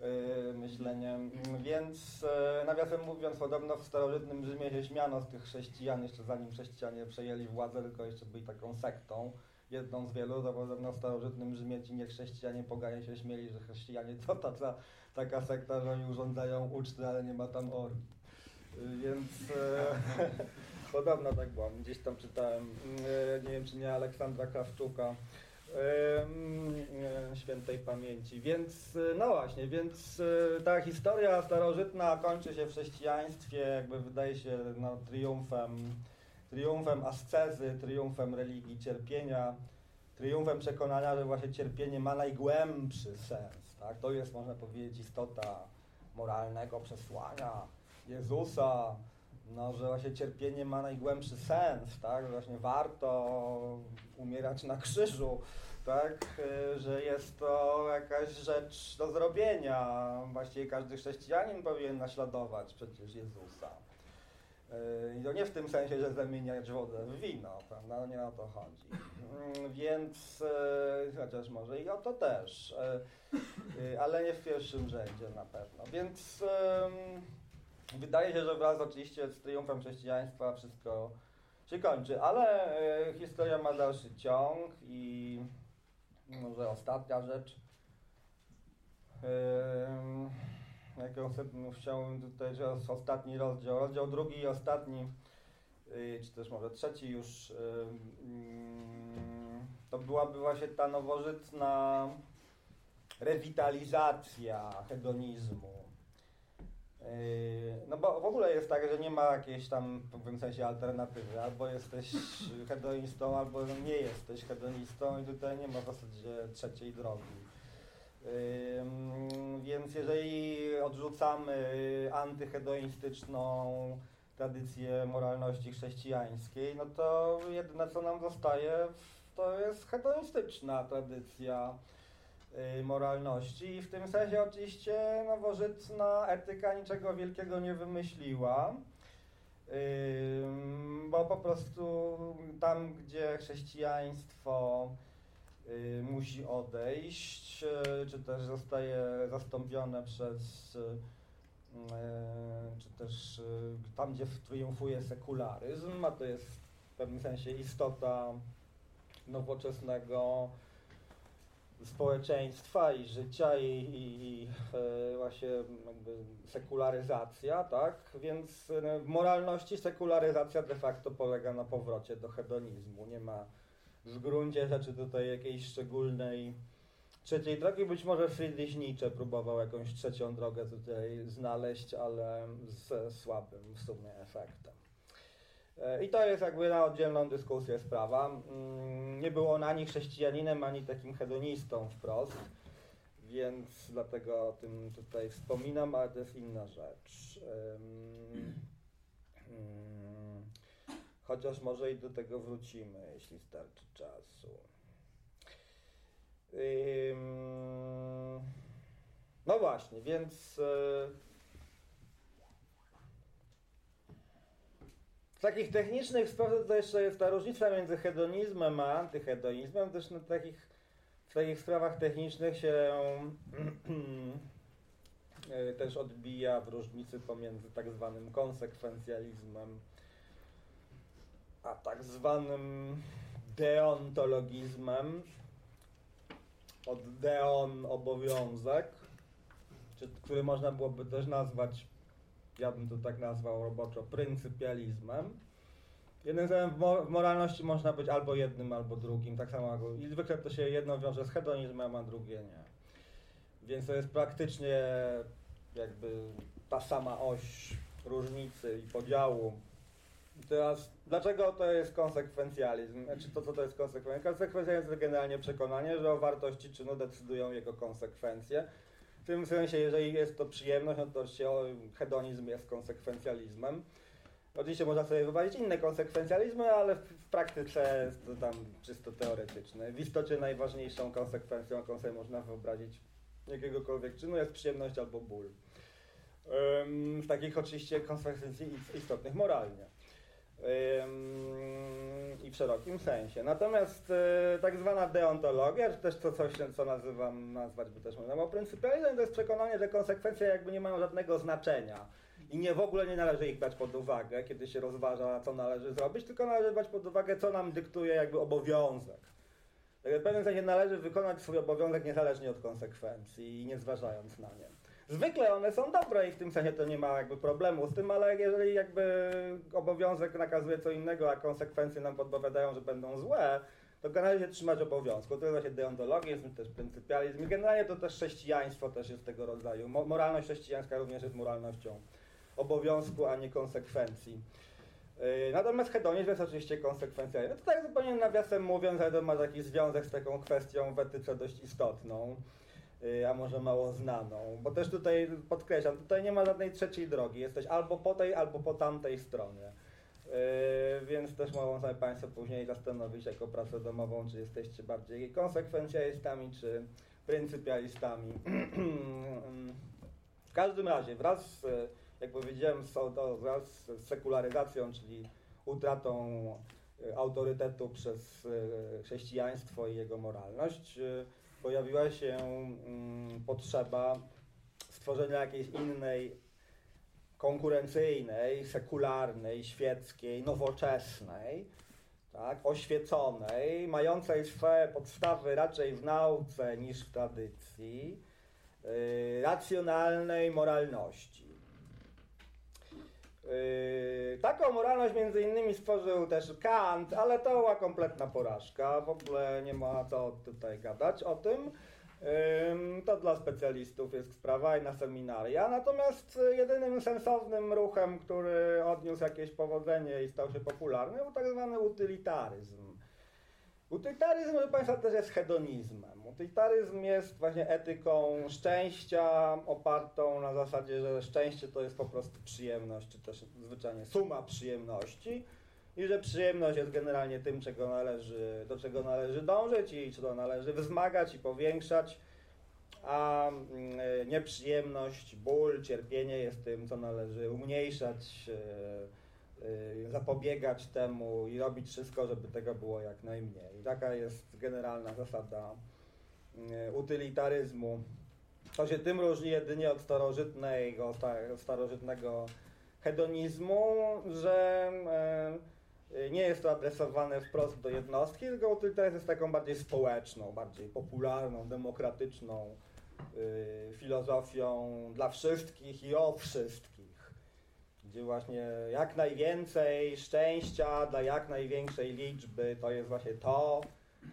yy, myślenie. Więc yy, nawiasem mówiąc, podobno w starożytnym Rzymie się śmiano z tych chrześcijan, jeszcze zanim chrześcijanie przejęli władzę, tylko jeszcze byli taką sektą, jedną z wielu, to podobno w starożytnym Rzymie ci niechrześcijanie poganie się śmieli, że chrześcijanie to ta, taka sekta, że oni urządzają uczty, ale nie ma tam orgi. Yy, więc... Yy, Podobno tak było. Gdzieś tam czytałem, mm, nie wiem czy nie Aleksandra Krawczuka, świętej pamięci. Więc y, no właśnie, więc y, ta historia starożytna kończy się w chrześcijaństwie, jakby wydaje się no, triumfem, triumfem ascezy, triumfem religii cierpienia, triumfem przekonania, że właśnie cierpienie ma najgłębszy sens. Tak? To jest, można powiedzieć, istota moralnego przesłania Jezusa, no, że właśnie cierpienie ma najgłębszy sens, tak? Że właśnie warto umierać na krzyżu, tak? Że jest to jakaś rzecz do zrobienia. Właściwie każdy chrześcijanin powinien naśladować przecież Jezusa. I to nie w tym sensie, że zamieniać wodę w wino, prawda? No nie o to chodzi. Mm, więc, chociaż może i o to też, ale nie w pierwszym rzędzie na pewno. Więc Wydaje się, że wraz oczywiście z triumfem chrześcijaństwa wszystko się kończy, ale e, historia ma dalszy ciąg i może ostatnia rzecz, e, jaką chciałem tutaj, że ostatni rozdział, rozdział drugi i ostatni, e, czy też może trzeci już, mm, to byłaby właśnie ta nowożytna rewitalizacja hedonizmu no bo w ogóle jest tak, że nie ma jakiejś tam w pewnym sensie alternatywy. Albo jesteś hedonistą, albo nie jesteś hedonistą i tutaj nie ma w zasadzie trzeciej drogi. Yy, więc jeżeli odrzucamy antyhedonistyczną tradycję moralności chrześcijańskiej, no to jedyne co nam zostaje to jest hedonistyczna tradycja moralności. I w tym sensie oczywiście nowożytna etyka niczego wielkiego nie wymyśliła, bo po prostu tam, gdzie chrześcijaństwo y, musi odejść, y, czy też zostaje zastąpione przez czy też tam, gdzie triumfuje sekularyzm, a to jest w pewnym sensie istota nowoczesnego społeczeństwa i życia i, i, i e, właśnie sekularyzacja, tak? Więc e, w moralności sekularyzacja de facto polega na powrocie do hedonizmu. Nie ma w gruncie rzeczy tutaj jakiejś szczególnej trzeciej drogi. Być może Friedrich Nietzsche próbował jakąś trzecią drogę tutaj znaleźć, ale z słabym w sumie efektem. E, I to jest jakby na oddzielną dyskusję sprawa. Mm, nie był on ani chrześcijaninem, ani takim hedonistą wprost, więc dlatego o tym tutaj wspominam, ale to jest inna rzecz. Mm, chociaż może i do tego wrócimy, jeśli starczy czasu. No właśnie, więc e, Z takich technicznych spraw to jeszcze jest ta różnica między hedonizmem a antyhedonizmem. Też na takich, w takich sprawach technicznych się też odbija w różnicy pomiędzy tak zwanym konsekwencjalizmem a tak zwanym deontologizmem. Od deon obowiązek, czy, który można byłoby też nazwać ja bym to tak nazwał roboczo, pryncypializmem. Jednym zdaniem w moralności można być albo jednym, albo drugim, tak samo i zwykle to się jedno wiąże z hedonizmem, a drugie nie. Więc to jest praktycznie jakby ta sama oś różnicy i podziału. I teraz, dlaczego to jest konsekwencjalizm? Znaczy to, co to jest konsekwencja? Konsekwencjalizm to generalnie przekonanie, że o wartości czynu decydują jego konsekwencje tym sensie, jeżeli jest to przyjemność, no to się hedonizm jest konsekwencjalizmem. Oczywiście można sobie wyobrazić inne konsekwencjalizmy, ale w, w praktyce jest to tam czysto teoretyczne. W istocie najważniejszą konsekwencją, jaką sobie można wyobrazić jakiegokolwiek czynu, jest przyjemność albo ból. W takich oczywiście konsekwencji istotnych moralnie i w szerokim sensie. Natomiast e, tak zwana deontologia, czy też to coś, co nazywam, nazwać by też można było pryncypializm, to jest przekonanie, że konsekwencje jakby nie mają żadnego znaczenia i nie w ogóle nie należy ich brać pod uwagę, kiedy się rozważa, co należy zrobić, tylko należy brać pod uwagę, co nam dyktuje jakby obowiązek. Tak w pewnym sensie należy wykonać swój obowiązek niezależnie od konsekwencji i nie zważając na nie. Zwykle one są dobre i w tym sensie to nie ma jakby problemu z tym, ale jeżeli jakby obowiązek nakazuje co innego, a konsekwencje nam podpowiadają, że będą złe, to generalnie trzymać obowiązku. To jest właśnie deontologizm, też pryncypializm i generalnie to też chrześcijaństwo też jest tego rodzaju. Moralność chrześcijańska również jest moralnością obowiązku, a nie konsekwencji. Yy, natomiast hedonizm jest oczywiście konsekwencjalny. No to tak zupełnie nawiasem mówiąc, ale to ma taki związek z taką kwestią w etyce dość istotną. Y, a może mało znaną. Bo też tutaj podkreślam, tutaj nie ma żadnej trzeciej drogi. Jesteś albo po tej, albo po tamtej stronie. Yy, więc też mogą sobie Państwo później zastanowić jako pracę domową, czy jesteście bardziej konsekwencjalistami, czy pryncypialistami. w każdym razie, wraz z, jak powiedziałem, z, wraz z sekularyzacją, czyli utratą y, autorytetu przez y, chrześcijaństwo i jego moralność, pojawiła się mm, potrzeba stworzenia jakiejś innej, konkurencyjnej, sekularnej, świeckiej, nowoczesnej, tak, oświeconej, mającej swoje podstawy raczej w nauce niż w tradycji, yy, racjonalnej moralności. Yy, taką moralność między innymi stworzył też Kant, ale to była kompletna porażka, w ogóle nie ma co tutaj gadać o tym. Yy, to dla specjalistów jest sprawa i na seminaria. Natomiast jedynym sensownym ruchem, który odniósł jakieś powodzenie i stał się popularny, był tak zwany utylitaryzm. Utylitaryzm, proszę Państwa, też jest hedonizmem. Utylitaryzm jest właśnie etyką szczęścia opartą na zasadzie, że szczęście to jest po prostu przyjemność, czy też zwyczajnie suma przyjemności i że przyjemność jest generalnie tym, czego należy, do czego należy dążyć i czego należy wzmagać i powiększać, a mm, nieprzyjemność, ból, cierpienie jest tym, co należy umniejszać, Y, zapobiegać temu i robić wszystko, żeby tego było jak najmniej. Taka jest generalna zasada y, utylitaryzmu. To się tym różni jedynie od starożytnego, starożytnego hedonizmu, że y, nie jest to adresowane wprost do jednostki, tylko utylitaryzm jest taką bardziej społeczną, bardziej popularną, demokratyczną filozofią dla wszystkich i o wszystkich gdzie właśnie jak najwięcej szczęścia dla jak największej liczby to jest właśnie to,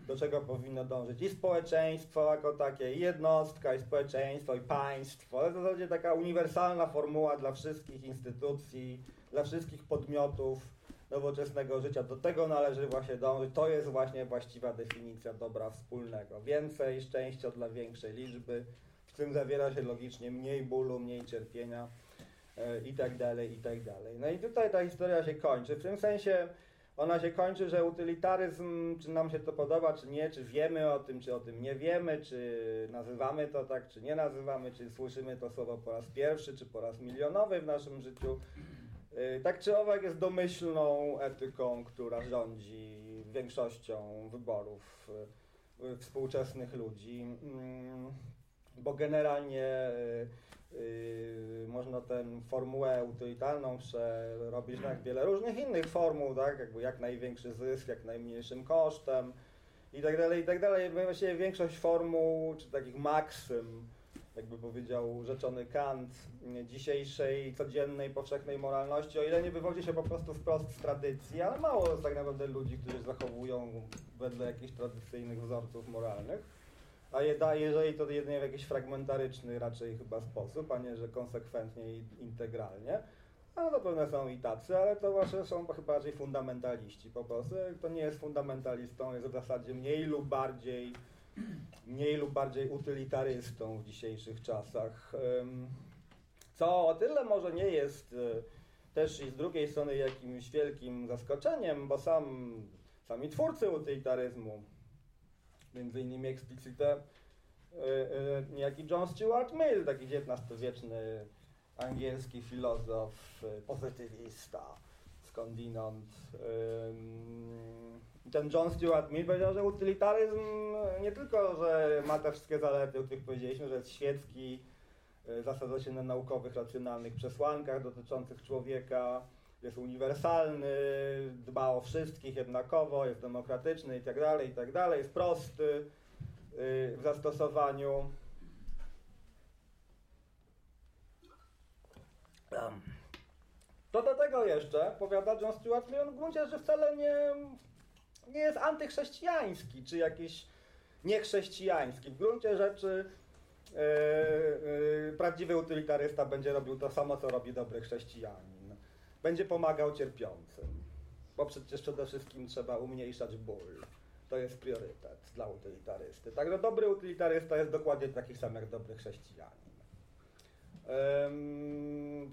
do czego powinno dążyć i społeczeństwo jako takie, i jednostka, i społeczeństwo, i państwo. To w zasadzie taka uniwersalna formuła dla wszystkich instytucji, dla wszystkich podmiotów nowoczesnego życia. Do tego należy właśnie dążyć. To jest właśnie właściwa definicja dobra wspólnego. Więcej szczęścia dla większej liczby, w tym zawiera się logicznie mniej bólu, mniej cierpienia i tak dalej, i tak dalej. No i tutaj ta historia się kończy. W tym sensie ona się kończy, że utylitaryzm, czy nam się to podoba, czy nie, czy wiemy o tym, czy o tym nie wiemy, czy nazywamy to tak, czy nie nazywamy, czy słyszymy to słowo po raz pierwszy, czy po raz milionowy w naszym życiu. Y, tak czy owak jest domyślną etyką, która rządzi większością wyborów y, współczesnych ludzi, mm, bo generalnie y, można tę formułę utylitarną przerobić na wiele różnych innych formuł, tak? Jakby jak największy zysk, jak najmniejszym kosztem i tak dalej, i tak dalej. Właściwie większość formuł, czy takich maksym, jakby powiedział rzeczony Kant, dzisiejszej, codziennej, powszechnej moralności, o ile nie wywodzi się po prostu wprost z tradycji, ale mało jest tak naprawdę ludzi, którzy zachowują wedle jakichś tradycyjnych wzorców moralnych. A jeżeli to jedynie w jakiś fragmentaryczny raczej chyba sposób, a nie, że konsekwentnie i integralnie, no to pewne są i tacy, ale to właśnie są chyba bardziej fundamentaliści po prostu. Kto nie jest fundamentalistą, jest w zasadzie mniej lub bardziej mniej lub bardziej utylitarystą w dzisiejszych czasach. Co o tyle może nie jest e, też i z drugiej strony jakimś wielkim zaskoczeniem, bo sam, sami twórcy utylitaryzmu, między innymi eksplicite e, e, niejaki John Stuart Mill, taki XIX-wieczny angielski filozof, pozytywista, skądinąd. Ten John Stuart Mill powiedział, że utylitaryzm nie tylko, że ma te wszystkie zalety, o których powiedzieliśmy, że jest świecki, e, zasadza się na naukowych, racjonalnych przesłankach dotyczących człowieka, jest uniwersalny, dba o wszystkich jednakowo, jest demokratyczny itd., tak itd., tak jest prosty e, w zastosowaniu. To do tego jeszcze, powiada John Stuart Mill, w gruncie rzeczy wcale nie, nie jest antychrześcijański, czy jakiś niechrześcijański. W gruncie rzeczy yy, yy, prawdziwy utylitarysta będzie robił to samo, co robi dobry chrześcijanin. Będzie pomagał cierpiącym, bo przecież przede wszystkim trzeba umniejszać ból. To jest priorytet dla utylitarysty. Także dobry utylitarysta jest dokładnie taki sam jak dobry chrześcijanin.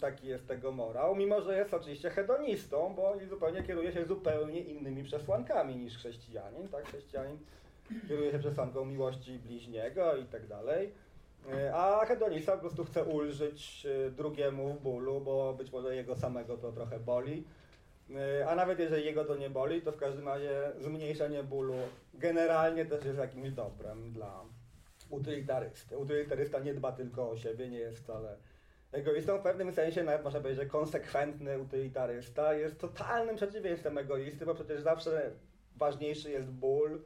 Taki jest tego morał, mimo że jest oczywiście hedonistą, bo zupełnie kieruje się zupełnie innymi przesłankami niż chrześcijanin. Tak? Chrześcijanin kieruje się przesłanką miłości bliźniego i tak dalej. E, a hedonista po prostu chce ulżyć e, drugiemu w bólu, bo być może jego samego to trochę boli. E, a nawet jeżeli jego to nie boli, to w każdym razie zmniejszenie bólu generalnie też jest jakimś dobrem dla, utylitarysty. Utylitarysta nie dba tylko o siebie, nie jest wcale egoistą. W pewnym sensie nawet można powiedzieć, że konsekwentny utylitarysta jest totalnym przeciwieństwem egoisty, bo przecież zawsze ważniejszy jest ból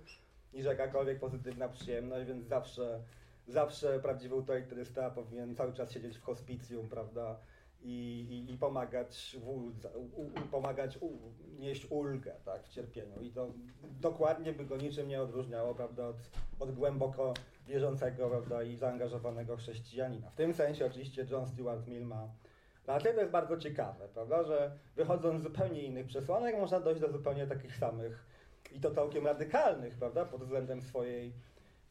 niż jakakolwiek pozytywna przyjemność, więc zawsze, zawsze prawdziwy utylitarysta powinien cały czas siedzieć w hospicjum, prawda? i, i, i pomagać, w, u, pomagać u, nieść ulgę tak, w cierpieniu. I to dokładnie by go niczym nie odróżniało prawda, od, od głęboko wierzącego prawda, i zaangażowanego chrześcijanina. W tym sensie oczywiście John Stuart Mill ma rację. To jest bardzo ciekawe, prawda, że wychodząc z zupełnie innych przesłanek można dojść do zupełnie takich samych i to całkiem radykalnych, prawda, pod względem swojej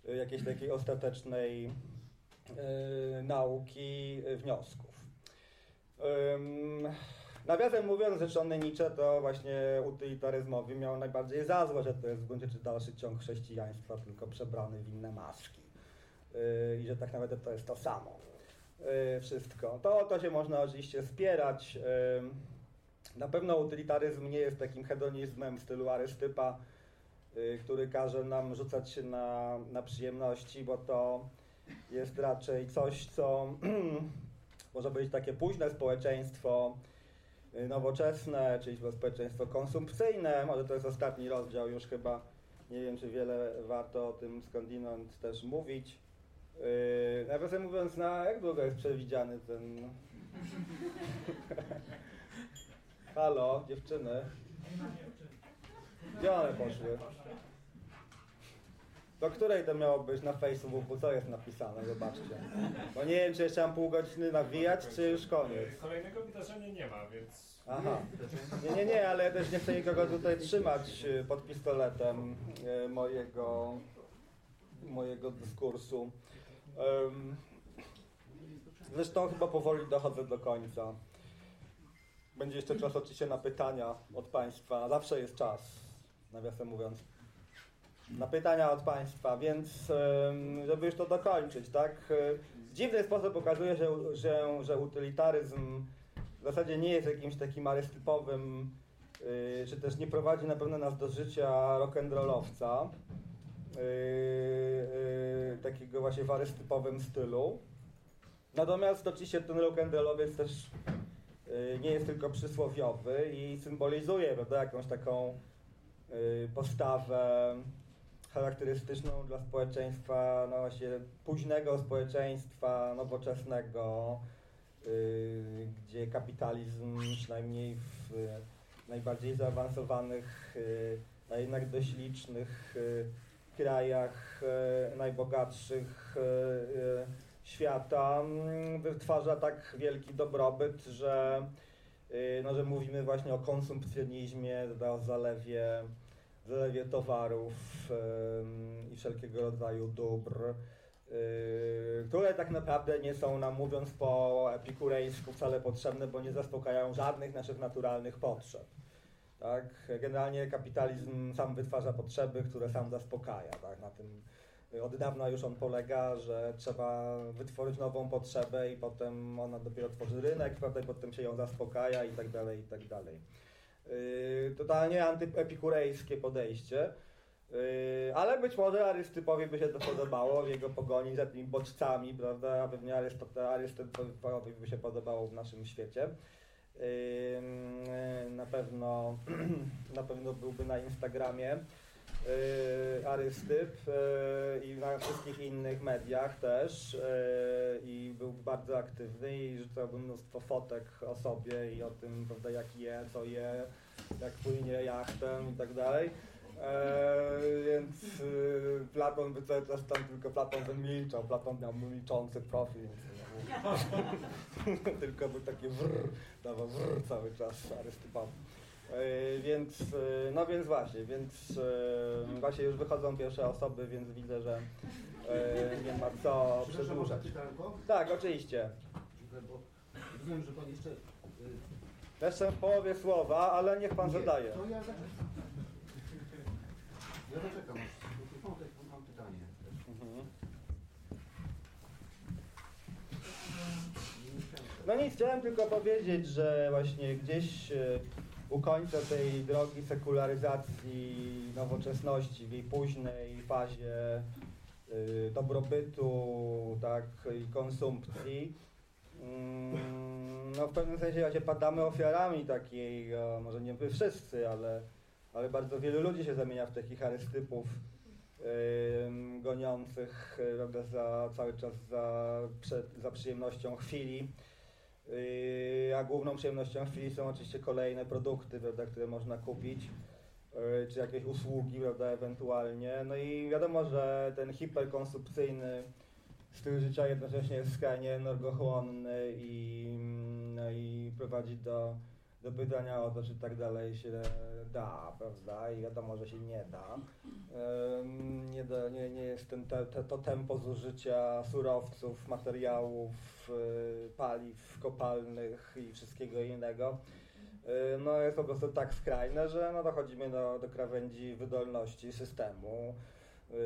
jakiejś takiej ostatecznej yy, nauki yy, wniosków. Nawiasem mówiąc, rzeczony Nietzsche to właśnie utylitaryzmowy miał najbardziej za złe, że to jest w gruncie czy dalszy ciąg chrześcijaństwa, tylko przebrany w inne maski. I że tak naprawdę to jest to samo. Wszystko. To, to się można oczywiście spierać. Na pewno utylitaryzm nie jest takim hedonizmem w stylu Arystypa, który każe nam rzucać się na, na przyjemności, bo to jest raczej coś, co może być takie późne społeczeństwo y, nowoczesne, czyli społeczeństwo konsumpcyjne, może to jest ostatni rozdział już chyba, nie wiem czy wiele warto o tym skądinąd też mówić. Yy, nawiasem mówiąc, na jak długo jest przewidziany ten... Halo, dziewczyny. Gdzie one poszły? Do której to miało być na Facebooku? Co jest napisane? Zobaczcie. Bo nie wiem, czy jeszcze mam pół godziny nawijać, czy już koniec. Kolejnego wydarzenia nie ma, więc Aha. Nie, nie, nie, ale ja też nie chcę nikogo tutaj trzymać y, pod pistoletem y, mojego, mojego dyskursu. Zresztą chyba powoli dochodzę do końca. Będzie jeszcze czas oczywiście na pytania od Państwa. Zawsze jest czas, nawiasem mówiąc. Na pytania od Państwa, więc żeby już to dokończyć, tak? W dziwny sposób pokazuje, że, że, że utylitaryzm w zasadzie nie jest jakimś takim arystypowym, yy, czy też nie prowadzi na pewno nas do życia rock'n'rollowca, yy, takiego właśnie w arystypowym stylu. Natomiast oczywiście ten rock'n'rollowiec też nie jest tylko przysłowiowy i symbolizuje prawda, jakąś taką postawę charakterystyczną dla społeczeństwa, no właśnie późnego społeczeństwa, nowoczesnego, y, gdzie kapitalizm przynajmniej w y, najbardziej zaawansowanych, y, a jednak dość licznych y, krajach y, najbogatszych y, y, świata mm, wytwarza tak wielki dobrobyt, że, y, no, że mówimy właśnie o konsumpcjonizmie, o zalewie, zalewie towarów i wszelkiego rodzaju dóbr. Yy, które tak naprawdę nie są nam, mówiąc po epikurejsku, wcale potrzebne, bo nie zaspokajają żadnych naszych naturalnych potrzeb. Tak? Generalnie kapitalizm sam wytwarza potrzeby, które sam zaspokaja. Tak? Na tym y, od dawna już on polega, że trzeba wytworzyć nową potrzebę i potem ona dopiero tworzy rynek, prawda? i potem się ją zaspokaja i tak dalej, i tak dalej. Yy, totalnie antyepikurejskie podejście. Yy, ale być może Arystypowi by się to podobało w jego pogoni za tymi bodźcami, prawda? A pewnie Arystypowi by się podobało w naszym świecie. Yy, na pewno, na pewno byłby na Instagramie yy, Arystyp yy, i na wszystkich innych mediach też yy, i był bardzo aktywny i rzucałby mnóstwo fotek o sobie i o tym, prawda, jak je, co je, jak płynie jachtem i tak dalej. Eee, więc Platon by cały czas tam tylko Platon by milczał, Platon miał milczący profil, więc tylko był taki wrr, dawał wrr cały czas Arystypowi. Eee, więc, y, no więc właśnie, więc y, właśnie już wychodzą pierwsze osoby, więc widzę, że nie ma co przedłużać. Tak, oczywiście. Rozumiem, że pan jeszcze... Jeszcze w połowie słowa, ale niech pan nie, zadaje. To ja zaczekam. Ja zaczekam, mam, mam pytanie. Mhm. No nic, chciałem tylko powiedzieć, że właśnie gdzieś e, u końca tej drogi sekularyzacji nowoczesności, w jej późnej fazie e, dobrobytu tak, i konsumpcji, mm, no w pewnym sensie właśnie padamy ofiarami takiej, e, może nie wy wszyscy, ale, ale bardzo wielu ludzi się zamienia w takich arystypów goniących y, prawda, za, cały czas za, przed, za przyjemnością chwili. Yy, a główną przyjemnością chwili są oczywiście kolejne produkty, prawda, które można kupić, yy, czy jakieś usługi, prawda, ewentualnie. No i wiadomo, że ten hiperkonsumpcyjny styl życia jednocześnie jest skrajnie energochłonny i, mm, no i prowadzi do, do pytania o to, czy tak dalej się da, prawda? I wiadomo, że się nie da. Nie, da, nie, nie jest ten, te, to tempo zużycia surowców, materiałów, y, paliw kopalnych i wszystkiego innego. y, No jest po prostu tak skrajne, że no dochodzimy do, do krawędzi wydolności systemu. Yy,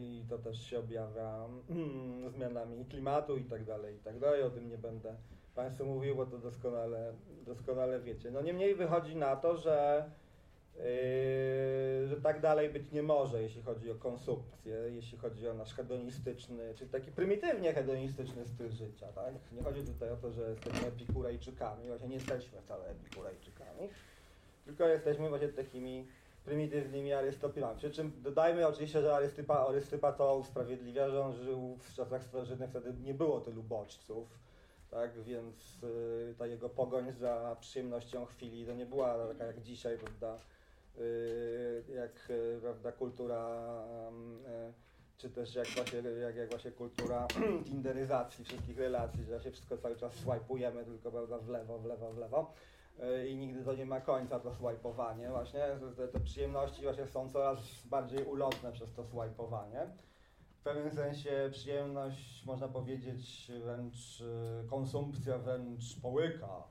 i to też się objawia mm, zmianami klimatu i tak dalej, i tak dalej. O tym nie będę Państwu mówił, bo to doskonale, doskonale wiecie. No niemniej wychodzi na to, że, yy, że tak dalej być nie może, jeśli chodzi o konsumpcję, jeśli chodzi o nasz hedonistyczny, czyli taki prymitywnie hedonistyczny styl życia. Tak? Nie chodzi tutaj o to, że jesteśmy epikurejczykami, właśnie nie jesteśmy wcale epikurejczykami, tylko jesteśmy właśnie takimi prymitywnymi arystopilami. Przy czym dodajmy oczywiście, że Arystypa, Arystypa to usprawiedliwia, że on żył w czasach starożytnych, wtedy nie było tylu bodźców, tak, więc y, ta jego pogoń za przyjemnością chwili to nie była taka jak dzisiaj, prawda, y, jak y, prawda, kultura, em, y, czy też jak właśnie, jak, jak właśnie kultura tinderyzacji wszystkich relacji, że się wszystko cały czas swajpujemy tylko prawda, w lewo, w lewo, w lewo. I nigdy to nie ma końca, to swajpowanie właśnie. Te, te przyjemności właśnie są coraz bardziej ulotne przez to swajpowanie. W pewnym sensie przyjemność, można powiedzieć, wręcz y, konsumpcja wręcz połyka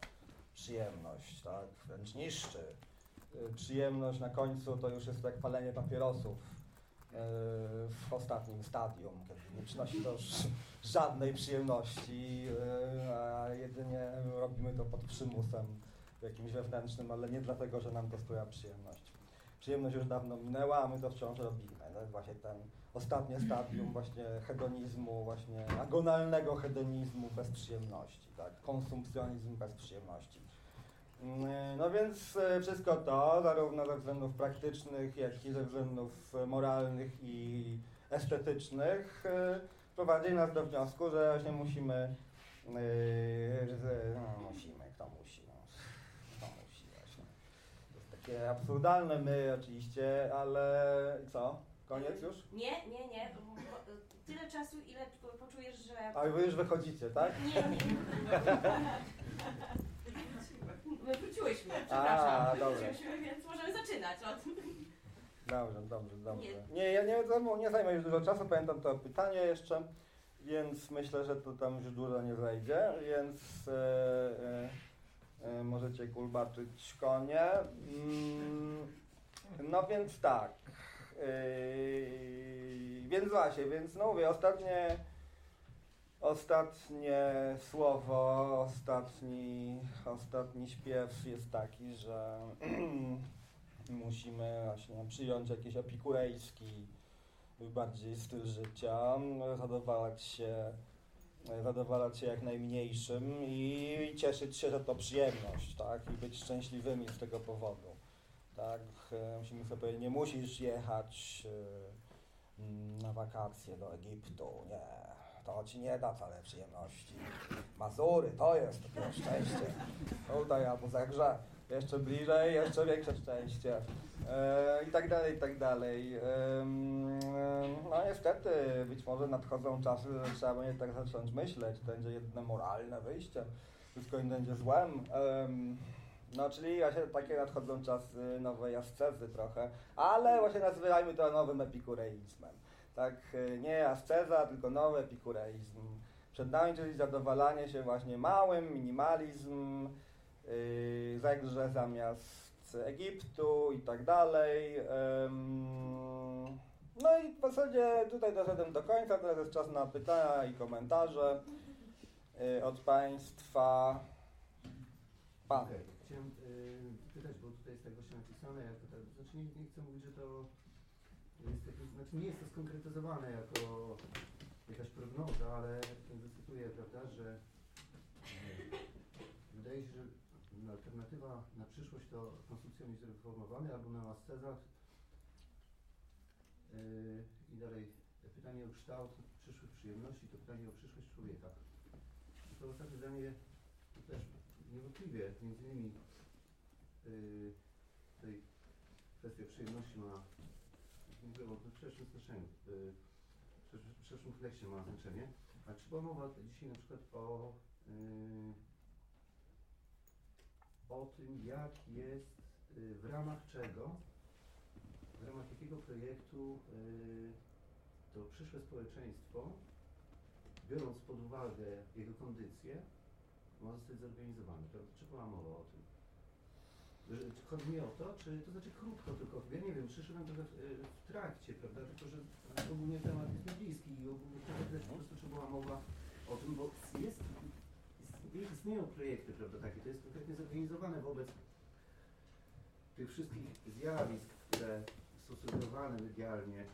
przyjemność, tak, wręcz niszczy. Y, Przyjemność na końcu to już jest jak palenie papierosów y, w ostatnim stadium, kiedy nie przynosi to już żadnej przyjemności, a jedynie robimy to pod przymusem jakimś wewnętrznym, ale nie dlatego, że nam to sprawia przyjemność. Przyjemność już dawno minęła, a my to wciąż robimy. Jest właśnie ten ostatnie stadium właśnie hedonizmu, właśnie agonalnego hedonizmu bez przyjemności, tak? Konsumpcjonizm bez przyjemności. Mm, No więc e, wszystko to, zarówno ze względów praktycznych, jak i ze względów e, moralnych i estetycznych, e, prowadzi nas do wniosku, że właśnie musimy, no, musimy, kto musi, no, kto musi. To jest takie absurdalne my oczywiście, ale co? Koniec już? Nie, nie, nie. Tyle czasu, ile po- poczujesz, że. A wy już wychodzicie, tak? Nie, nie. My wróciłyśmy, przepraszam. A, dobra. Wróciłyśmy, więc możemy zaczynać od. Dobrze, dobrze, dobrze. Nie. Nie, ja nie, zajmę- nie zajmę już dużo czasu, pamiętam to pytanie jeszcze, więc myślę, że to tam już dużo nie zajdzie, więc e, e, e, możecie kulbaczyć konie. Mm, no więc tak. Yy, więc właśnie, więc no mówię, ostatnie, ostatnie słowo, ostatni, ostatni śpiew jest taki, że musimy właśnie przyjąć jakiś epikurejski bardziej styl życia, zadowalać się, zadowalać się jak najmniejszym i cieszyć się, że to przyjemność, tak? I być szczęśliwymi z tego powodu. Tak, E, musimy sobie powiedzieć, nie musisz jechać e, mm, na wakacje do Egiptu, nie, to ci nie da wcale przyjemności. Mazury, to jest dopiero szczęście. Tutaj albo zagrze, jeszcze bliżej, jeszcze większe szczęście. E, I tak dalej, i tak dalej. Em, No niestety, być może nadchodzą czasy, że trzeba będzie tak zacząć myśleć, to będzie jedyne moralne wyjście, wszystko inne będzie złem. Em, No, czyli właśnie takie nadchodzą czasy nowej ascezy trochę, ale właśnie nazywajmy to nowym epikureizmem. Tak, e, nie asceza, tylko nowy epikureizm. Przed nami czyli zadowalanie się właśnie małym, minimalizm, yy, zegrze zamiast Egiptu i tak dalej. Ym, No i w zasadzie tutaj doszedłem do końca, teraz jest czas na pytania i komentarze yy, od Państwa. Pan. Chciałem y, pytać, bo tutaj jest tak właśnie napisane, jako tak, znaczy nie, nie chcę mówić, że to jest takie, znaczy nie jest to skonkretyzowane jako jakaś prognoza, ale zacytuję, prawda, że y, wydaje się, że alternatywa na przyszłość to konsumpcjonizm reformowany albo neoasceza y, i dalej pytanie o kształt przyszłych przyjemności to pytanie o przyszłość człowieka. I to ostatnie zdanie też niewątpliwie, między innymi yy, tutaj kwestia przyjemności ma, mówię o w szerszym znaczeniu, yy, w szerszym- kontekście ma znaczenie. A czy była mowa dzisiaj na przykład o, yy, o tym, jak jest, yy, w ramach czego, w ramach jakiego projektu to przyszłe społeczeństwo, biorąc pod uwagę jego kondycję, ma zostać zorganizowane? Czy była mowa o tym? Chodzi mi o to, czy to znaczy krótko tylko, ja nie wiem, przyszedłem trochę w, y, w trakcie, prawda? Tylko, że ogólnie temat jest mi bliski i ogólnie też po prostu czy była mowa o tym, bo jest, istnieją projekty, prawda, takie, to jest konkretnie zorganizowane wobec tych wszystkich zjawisk, które są sugerowane medialnie.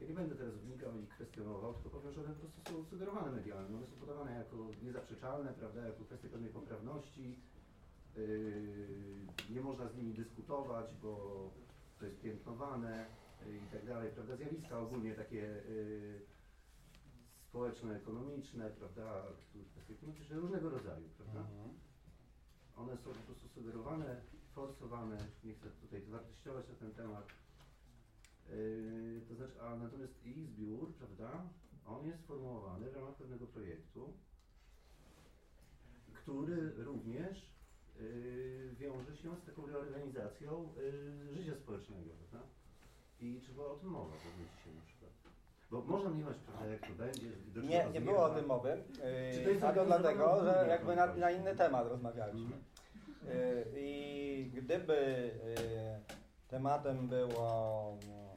Ja nie będę teraz wnikał i kwestionował, tylko powiem, że one po prostu są sugerowane medialnie. One są podawane jako niezaprzeczalne, prawda, jako kwestie pewnej poprawności. Yy, nie można z nimi dyskutować, bo to jest piętnowane yy, i tak dalej, prawda. Zjawiska ogólnie takie yy, społeczno-ekonomiczne, prawda, kwestie klimatyczne różnego rodzaju, prawda. Mhm. one są po prostu sugerowane, forsowane, nie chcę tutaj wartościować na ten temat. Yy, to znaczy, a natomiast ich zbiór, prawda, on jest sformułowany w ramach pewnego projektu, który również wiąże się z taką reorganizacją yy, życia społecznego, prawda? I czy była o tym mowa w dzisiaj na przykład? Bo można mniemać, prawda, jak to będzie. do czego Nie, to nie było o tym mowy. Czy to Yy, jest A to zorganizowane dlatego, że jakby na, na inny temat rozmawialiśmy. Mhm. Yy, I gdyby yy, tematem było mm,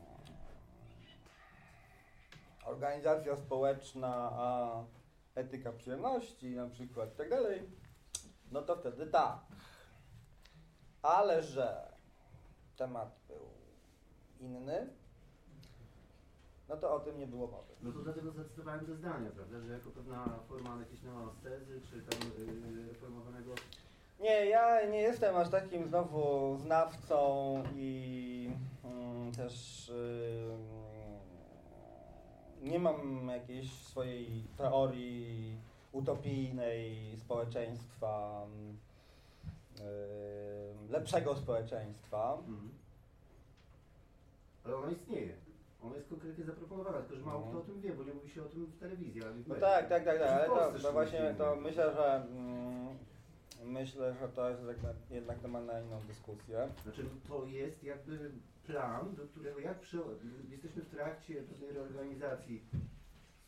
organizacja społeczna, a etyka przyjemności na przykład i tak dalej, no to wtedy tak. Ale że temat był inny, no to o tym nie było mowy. No to dlatego zacytowałem te zdania, prawda, że jako pewna forma jakiejś neoastezy, czy tam yy, reformowanego Nie, ja nie jestem aż takim znowu znawcą i mm, też ym, nie mam jakiejś swojej teorii utopijnej społeczeństwa, ym, lepszego społeczeństwa. Mhm. Ale ona istnieje. Ona jest konkretnie zaproponowana, tylko że mało Mhm. kto o tym wie, bo nie mówi się o tym w telewizji, w No tak, tak, tak, tak, ale to, to szczególnie właśnie nie to myślę, że mm, myślę, że to jest jednak, temat na inną dyskusję. Znaczy to jest jakby plan, do którego jak przy, jesteśmy w trakcie pewnej reorganizacji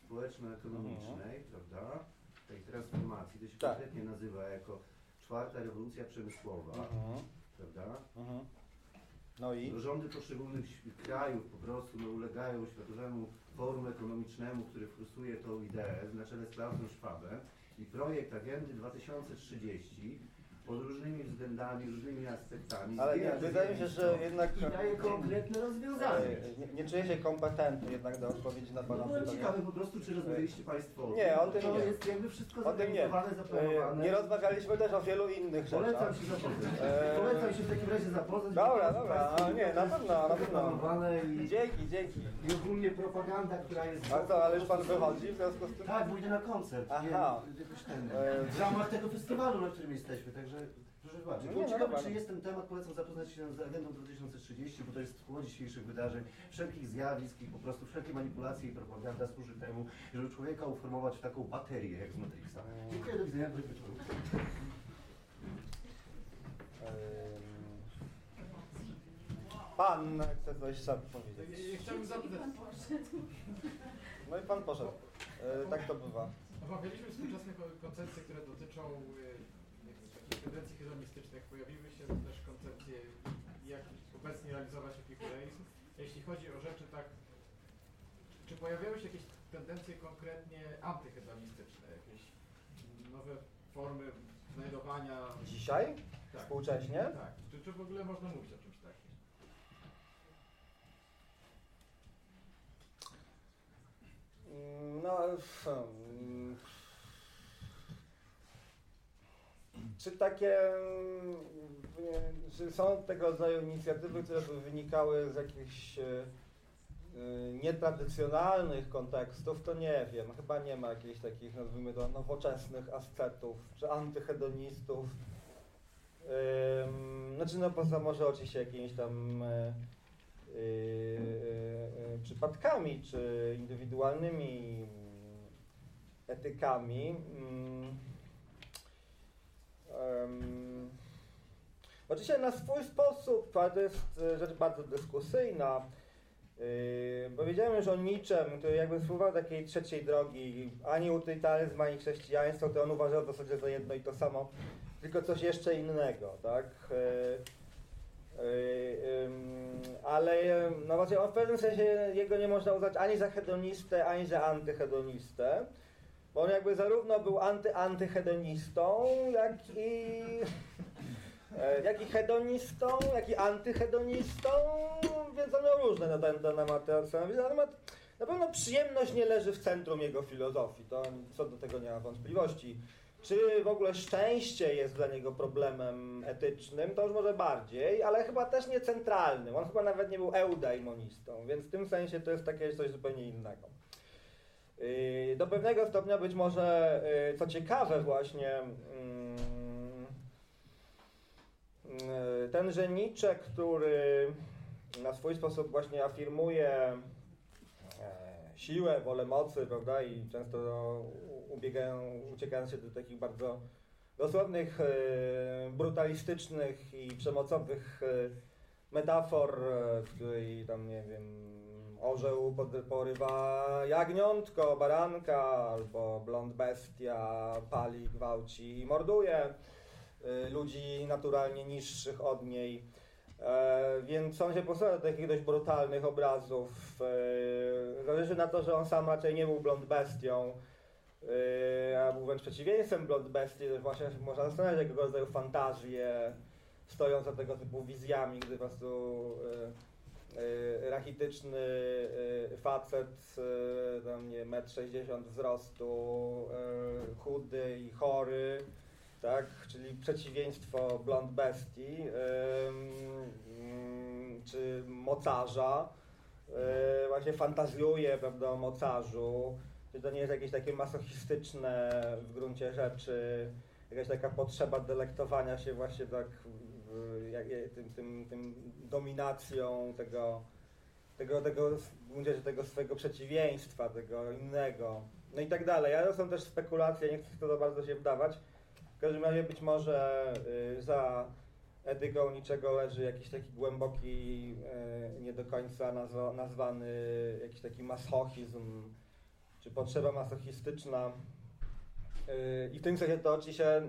społeczno-ekonomicznej, prawda? Tej transformacji, to się Tak. konkretnie nazywa jako czwarta rewolucja przemysłowa, Mhm, prawda? mhm. No i? Rządy poszczególnych ś- krajów po prostu no, ulegają Światowemu Forum Ekonomicznemu, który frustruje tą ideę na czele z Klausem Schwabem i projekt Agendy 2030 pod różnymi względami, różnymi aspektami. Ale nie, wydaje mi się, że jednak I daje konkretne rozwiązania. e, nie, nie czuję się kompetentny jednak do odpowiedzi na No Pana byłem pytanie. ciekawy po prostu, czy rozmawialiście Państwo Nie, o tym To nie. jest jakby wszystko O tym nie. zaplanowane. E, Nie rozmawialiśmy też o wielu innych Polecam rzeczach. się zapoznać. Eee. Polecam się w takim razie zapoznać. Dobra, dobra, no nie, na pewno, na pewno. i, Dzięki, dzięki. i ogólnie propaganda, która jest... A co, ale już Pan wychodzi w związku z tym? Tak, pójdę na koncert. Aha. Nie, ten, E, w ramach tego festiwalu, na którym jesteśmy, także proszę zobaczyć. No no ciekawy, dobra, czy no. jest ten temat, polecam zapoznać się z agendą 2030, bo to jest tło dzisiejszych wydarzeń, wszelkich zjawisk i po prostu wszelkie manipulacje i propaganda służy temu, żeby człowieka uformować w taką baterię, jak z Matrixa. Dziękuję, do widzenia, dobry wieczór. Pan chce coś sam powiedzieć. Ja chciałbym zapytać, No i Pan poszedł. E, Tak to bywa. Omawialiśmy współczesne ko- koncepcje, które dotyczą y, tendencji hedonistycznych. Pojawiły się też koncepcje, jak obecnie realizować epikureizm. Jeśli chodzi o rzeczy tak, czy pojawiały się jakieś tendencje konkretnie antyhedonistyczne, jakieś nowe formy znajdowania... Dzisiaj? Tak, Współcześnie? tak. Czy, czy w ogóle można mówić o czymś takim? No, czy takie, mm, czy są tego rodzaju inicjatywy, które by wynikały z jakichś e, e, nietradycjonalnych kontekstów, to nie wiem. Chyba nie ma jakichś takich, nazwijmy to, nowoczesnych ascetów czy antyhedonistów. Znaczy, no poza może oczywiście jakimiś tam e, przypadkami czy indywidualnymi mm, etykami. Em, Oczywiście na swój sposób, ale to jest e, rzecz bardzo dyskusyjna. Yy, powiedziałem już o niczym, który jakby spróbował takiej trzeciej drogi, ani utytaryzm, ani chrześcijaństwo, to on uważał w zasadzie za jedno i to samo, tylko coś jeszcze innego, tak? Yy, yy, ale no właśnie w pewnym sensie jego nie można uznać ani za hedonistę, ani za antyhedonistę, bo on jakby zarówno był anty-antyhedonistą, jak i jak i hedonistą, jak i antyhedonistą, więc on miał różne na ten temat stanowiska. Natomiast na pewno przyjemność nie leży w centrum jego filozofii, to co do tego nie ma wątpliwości. Czy w ogóle szczęście jest dla niego problemem etycznym, to już może bardziej, ale chyba też nie centralnym. On chyba nawet nie był eudaimonistą, więc w tym sensie to jest takie coś zupełnie innego. Yy, Do pewnego stopnia być może, yy, co ciekawe właśnie, mm, y, tenże Nietzsche, który na swój sposób właśnie afirmuje e, siłę, wolę mocy, prawda, i często ubiegają, uciekając się do takich bardzo dosłownych, e, brutalistycznych i przemocowych e, metafor, w której tam, nie wiem, orzeł porywa jagniątko, baranka, albo blond bestia pali, gwałci i morduje y, ludzi naturalnie niższych od niej. E, więc on się posuwa do takich dość brutalnych obrazów. E, zależy na to, że on sam raczej nie był blond bestią, e, a był wręcz przeciwieństwem blond bestii. Też właśnie można zastanawiać, jakiego rodzaju fantazje stoją za tego typu wizjami, gdy po prostu rachityczny e, facet, e, tam nie, 1,60 m wzrostu, e, chudy i chory, tak, czyli przeciwieństwo blond bestii, ym, czy mocarza, właśnie fantazjuje, prawda, o mocarzu, czy to nie jest jakieś takie masochistyczne w gruncie rzeczy, jakaś taka potrzeba delektowania się właśnie tak jak, tym, tym, tym dominacją tego, tego, tego, rzeczy tego swojego przeciwieństwa, tego innego, no i tak dalej. Ale są też spekulacje, nie chcę w to za bardzo się wdawać. W każdym razie być może y, za etyką niczego leży jakiś taki głęboki, y, nie do końca nazwa, nazwany jakiś taki masochizm, czy potrzeba masochistyczna. Y, I w tym sensie to oczywiście,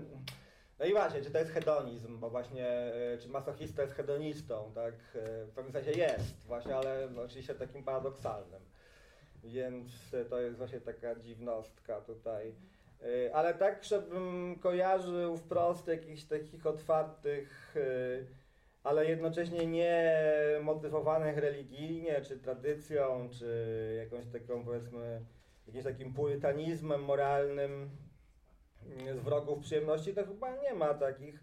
no i właśnie, czy to jest hedonizm, bo właśnie, y, czy masochista jest hedonistą, tak? Y, W pewnym sensie jest właśnie, ale oczywiście takim paradoksalnym. Więc to jest właśnie taka dziwnostka tutaj. Ale tak, żebym kojarzył wprost jakichś takich otwartych, ale jednocześnie nie motywowanych religijnie, czy tradycją, czy jakąś taką powiedzmy, jakimś takim purytanizmem moralnym z wrogów przyjemności, to chyba nie ma takich.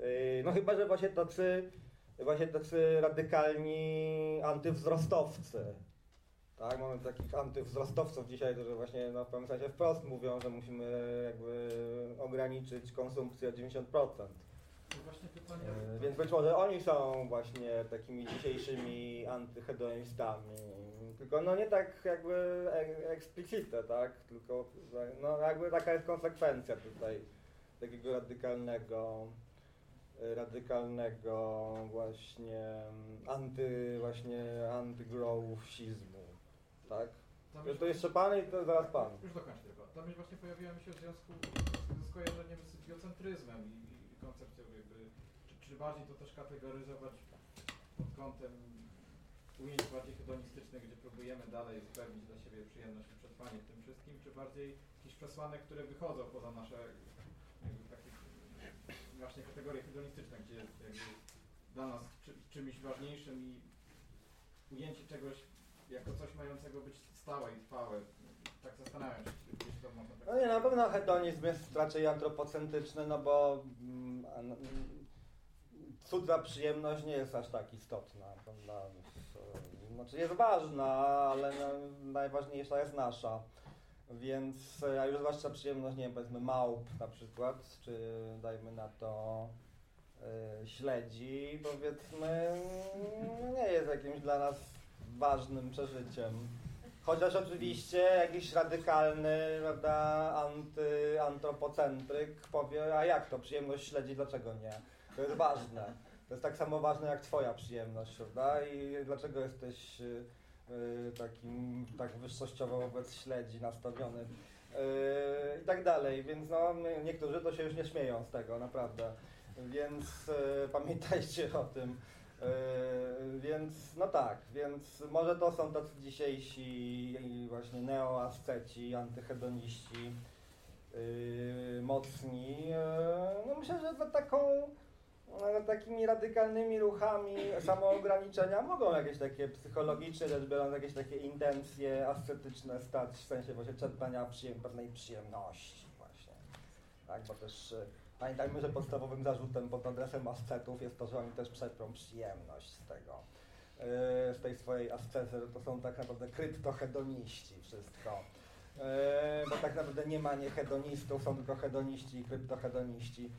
Y, No chyba, że właśnie tacy, właśnie tacy radykalni antywzrostowcy. Tak, mamy takich antywzrostowców dzisiaj, którzy właśnie no, w pewnym sensie wprost mówią, że musimy jakby ograniczyć konsumpcję o 90%. E, Więc być może oni są właśnie takimi dzisiejszymi antyhedonistami. Tylko no nie tak jakby e- explicite, tak? Tylko no jakby taka jest konsekwencja tutaj takiego radykalnego radykalnego właśnie anty właśnie antygrowsizmu, tak? Tam To jeszcze pan i to zaraz pan. Już dokończę tylko. Tam już właśnie pojawiła mi się w związku z skojarzeniem z biocentryzmem i koncepcją jakby, czy, czy bardziej to też kategoryzować pod kątem ujęć bardziej hedonistycznych, gdzie próbujemy dalej zapewnić dla siebie przyjemność i przetrwanie w tym wszystkim, czy bardziej jakichś przesłanek, które wychodzą poza nasze jakby takie właśnie kategorie hedonistyczne, gdzie jakby dla nas czy, czymś ważniejszym i ujęcie czegoś jako coś mającego być stałe i trwałe. Tak zastanawiam się, gdzieś to można tak... No nie, na pewno hedonizm jest raczej antropocentryczny, no bo mm, no, mm, cudza przyjemność nie jest aż tak istotna? E, Znaczy jest ważna, ale no, najważniejsza jest nasza. Więc, e, a już zwłaszcza przyjemność, nie wiem, powiedzmy małp na przykład, czy dajmy na to e, śledzi, powiedzmy, nie jest jakimś dla nas ważnym przeżyciem. Chociaż oczywiście jakiś radykalny, prawda, anty, antropocentryk powie, a jak to, przyjemność śledzi, dlaczego nie? To jest ważne. To jest tak samo ważne jak twoja przyjemność, prawda? I dlaczego jesteś y, y, takim, tak wyższościowo wobec śledzi nastawiony? Y, I tak dalej, więc no, niektórzy to się już nie śmieją z tego, naprawdę. Więc y, pamiętajcie o tym. Yy, więc no tak, więc może to są tacy dzisiejsi właśnie neoasceci, antyhedoniści yy, mocni. Yy, no myślę, że za taką yy, takimi radykalnymi ruchami samoograniczenia mogą jakieś takie psychologiczne rzecz biorąc, jakieś takie intencje ascetyczne stać w sensie właśnie czerpania przyjem pewnej przyjemności właśnie. Tak, bo też yy, Pamiętajmy, że podstawowym zarzutem pod adresem ascetów jest to, że oni też czerpią przyjemność z tego, yy, z tej swojej ascezy, że to są tak naprawdę kryptohedoniści wszystko. Yy, bo tak naprawdę nie ma niehedonistów, są tylko hedoniści i kryptohedoniści.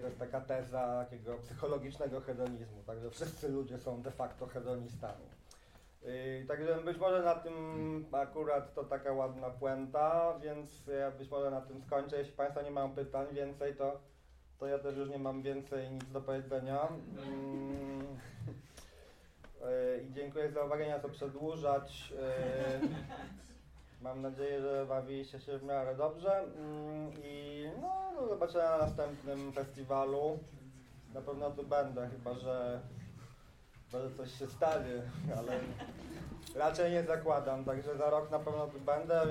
To jest taka teza takiego psychologicznego hedonizmu, także wszyscy ludzie są de facto hedonistami. Yy, Także być może na tym akurat to taka ładna puenta, więc ja być może na tym skończę. Jeśli Państwo nie mają pytań więcej, to, to ja też już nie mam więcej nic do powiedzenia. Mm. Yy, I dziękuję za uwagę, nie co przedłużać. Yy, Mam nadzieję, że bawiliście się w miarę dobrze mm, i no, do zobaczenia na następnym festiwalu. Na pewno tu będę, chyba że może coś się stanie, ale raczej nie zakładam, także za rok na pewno tu będę.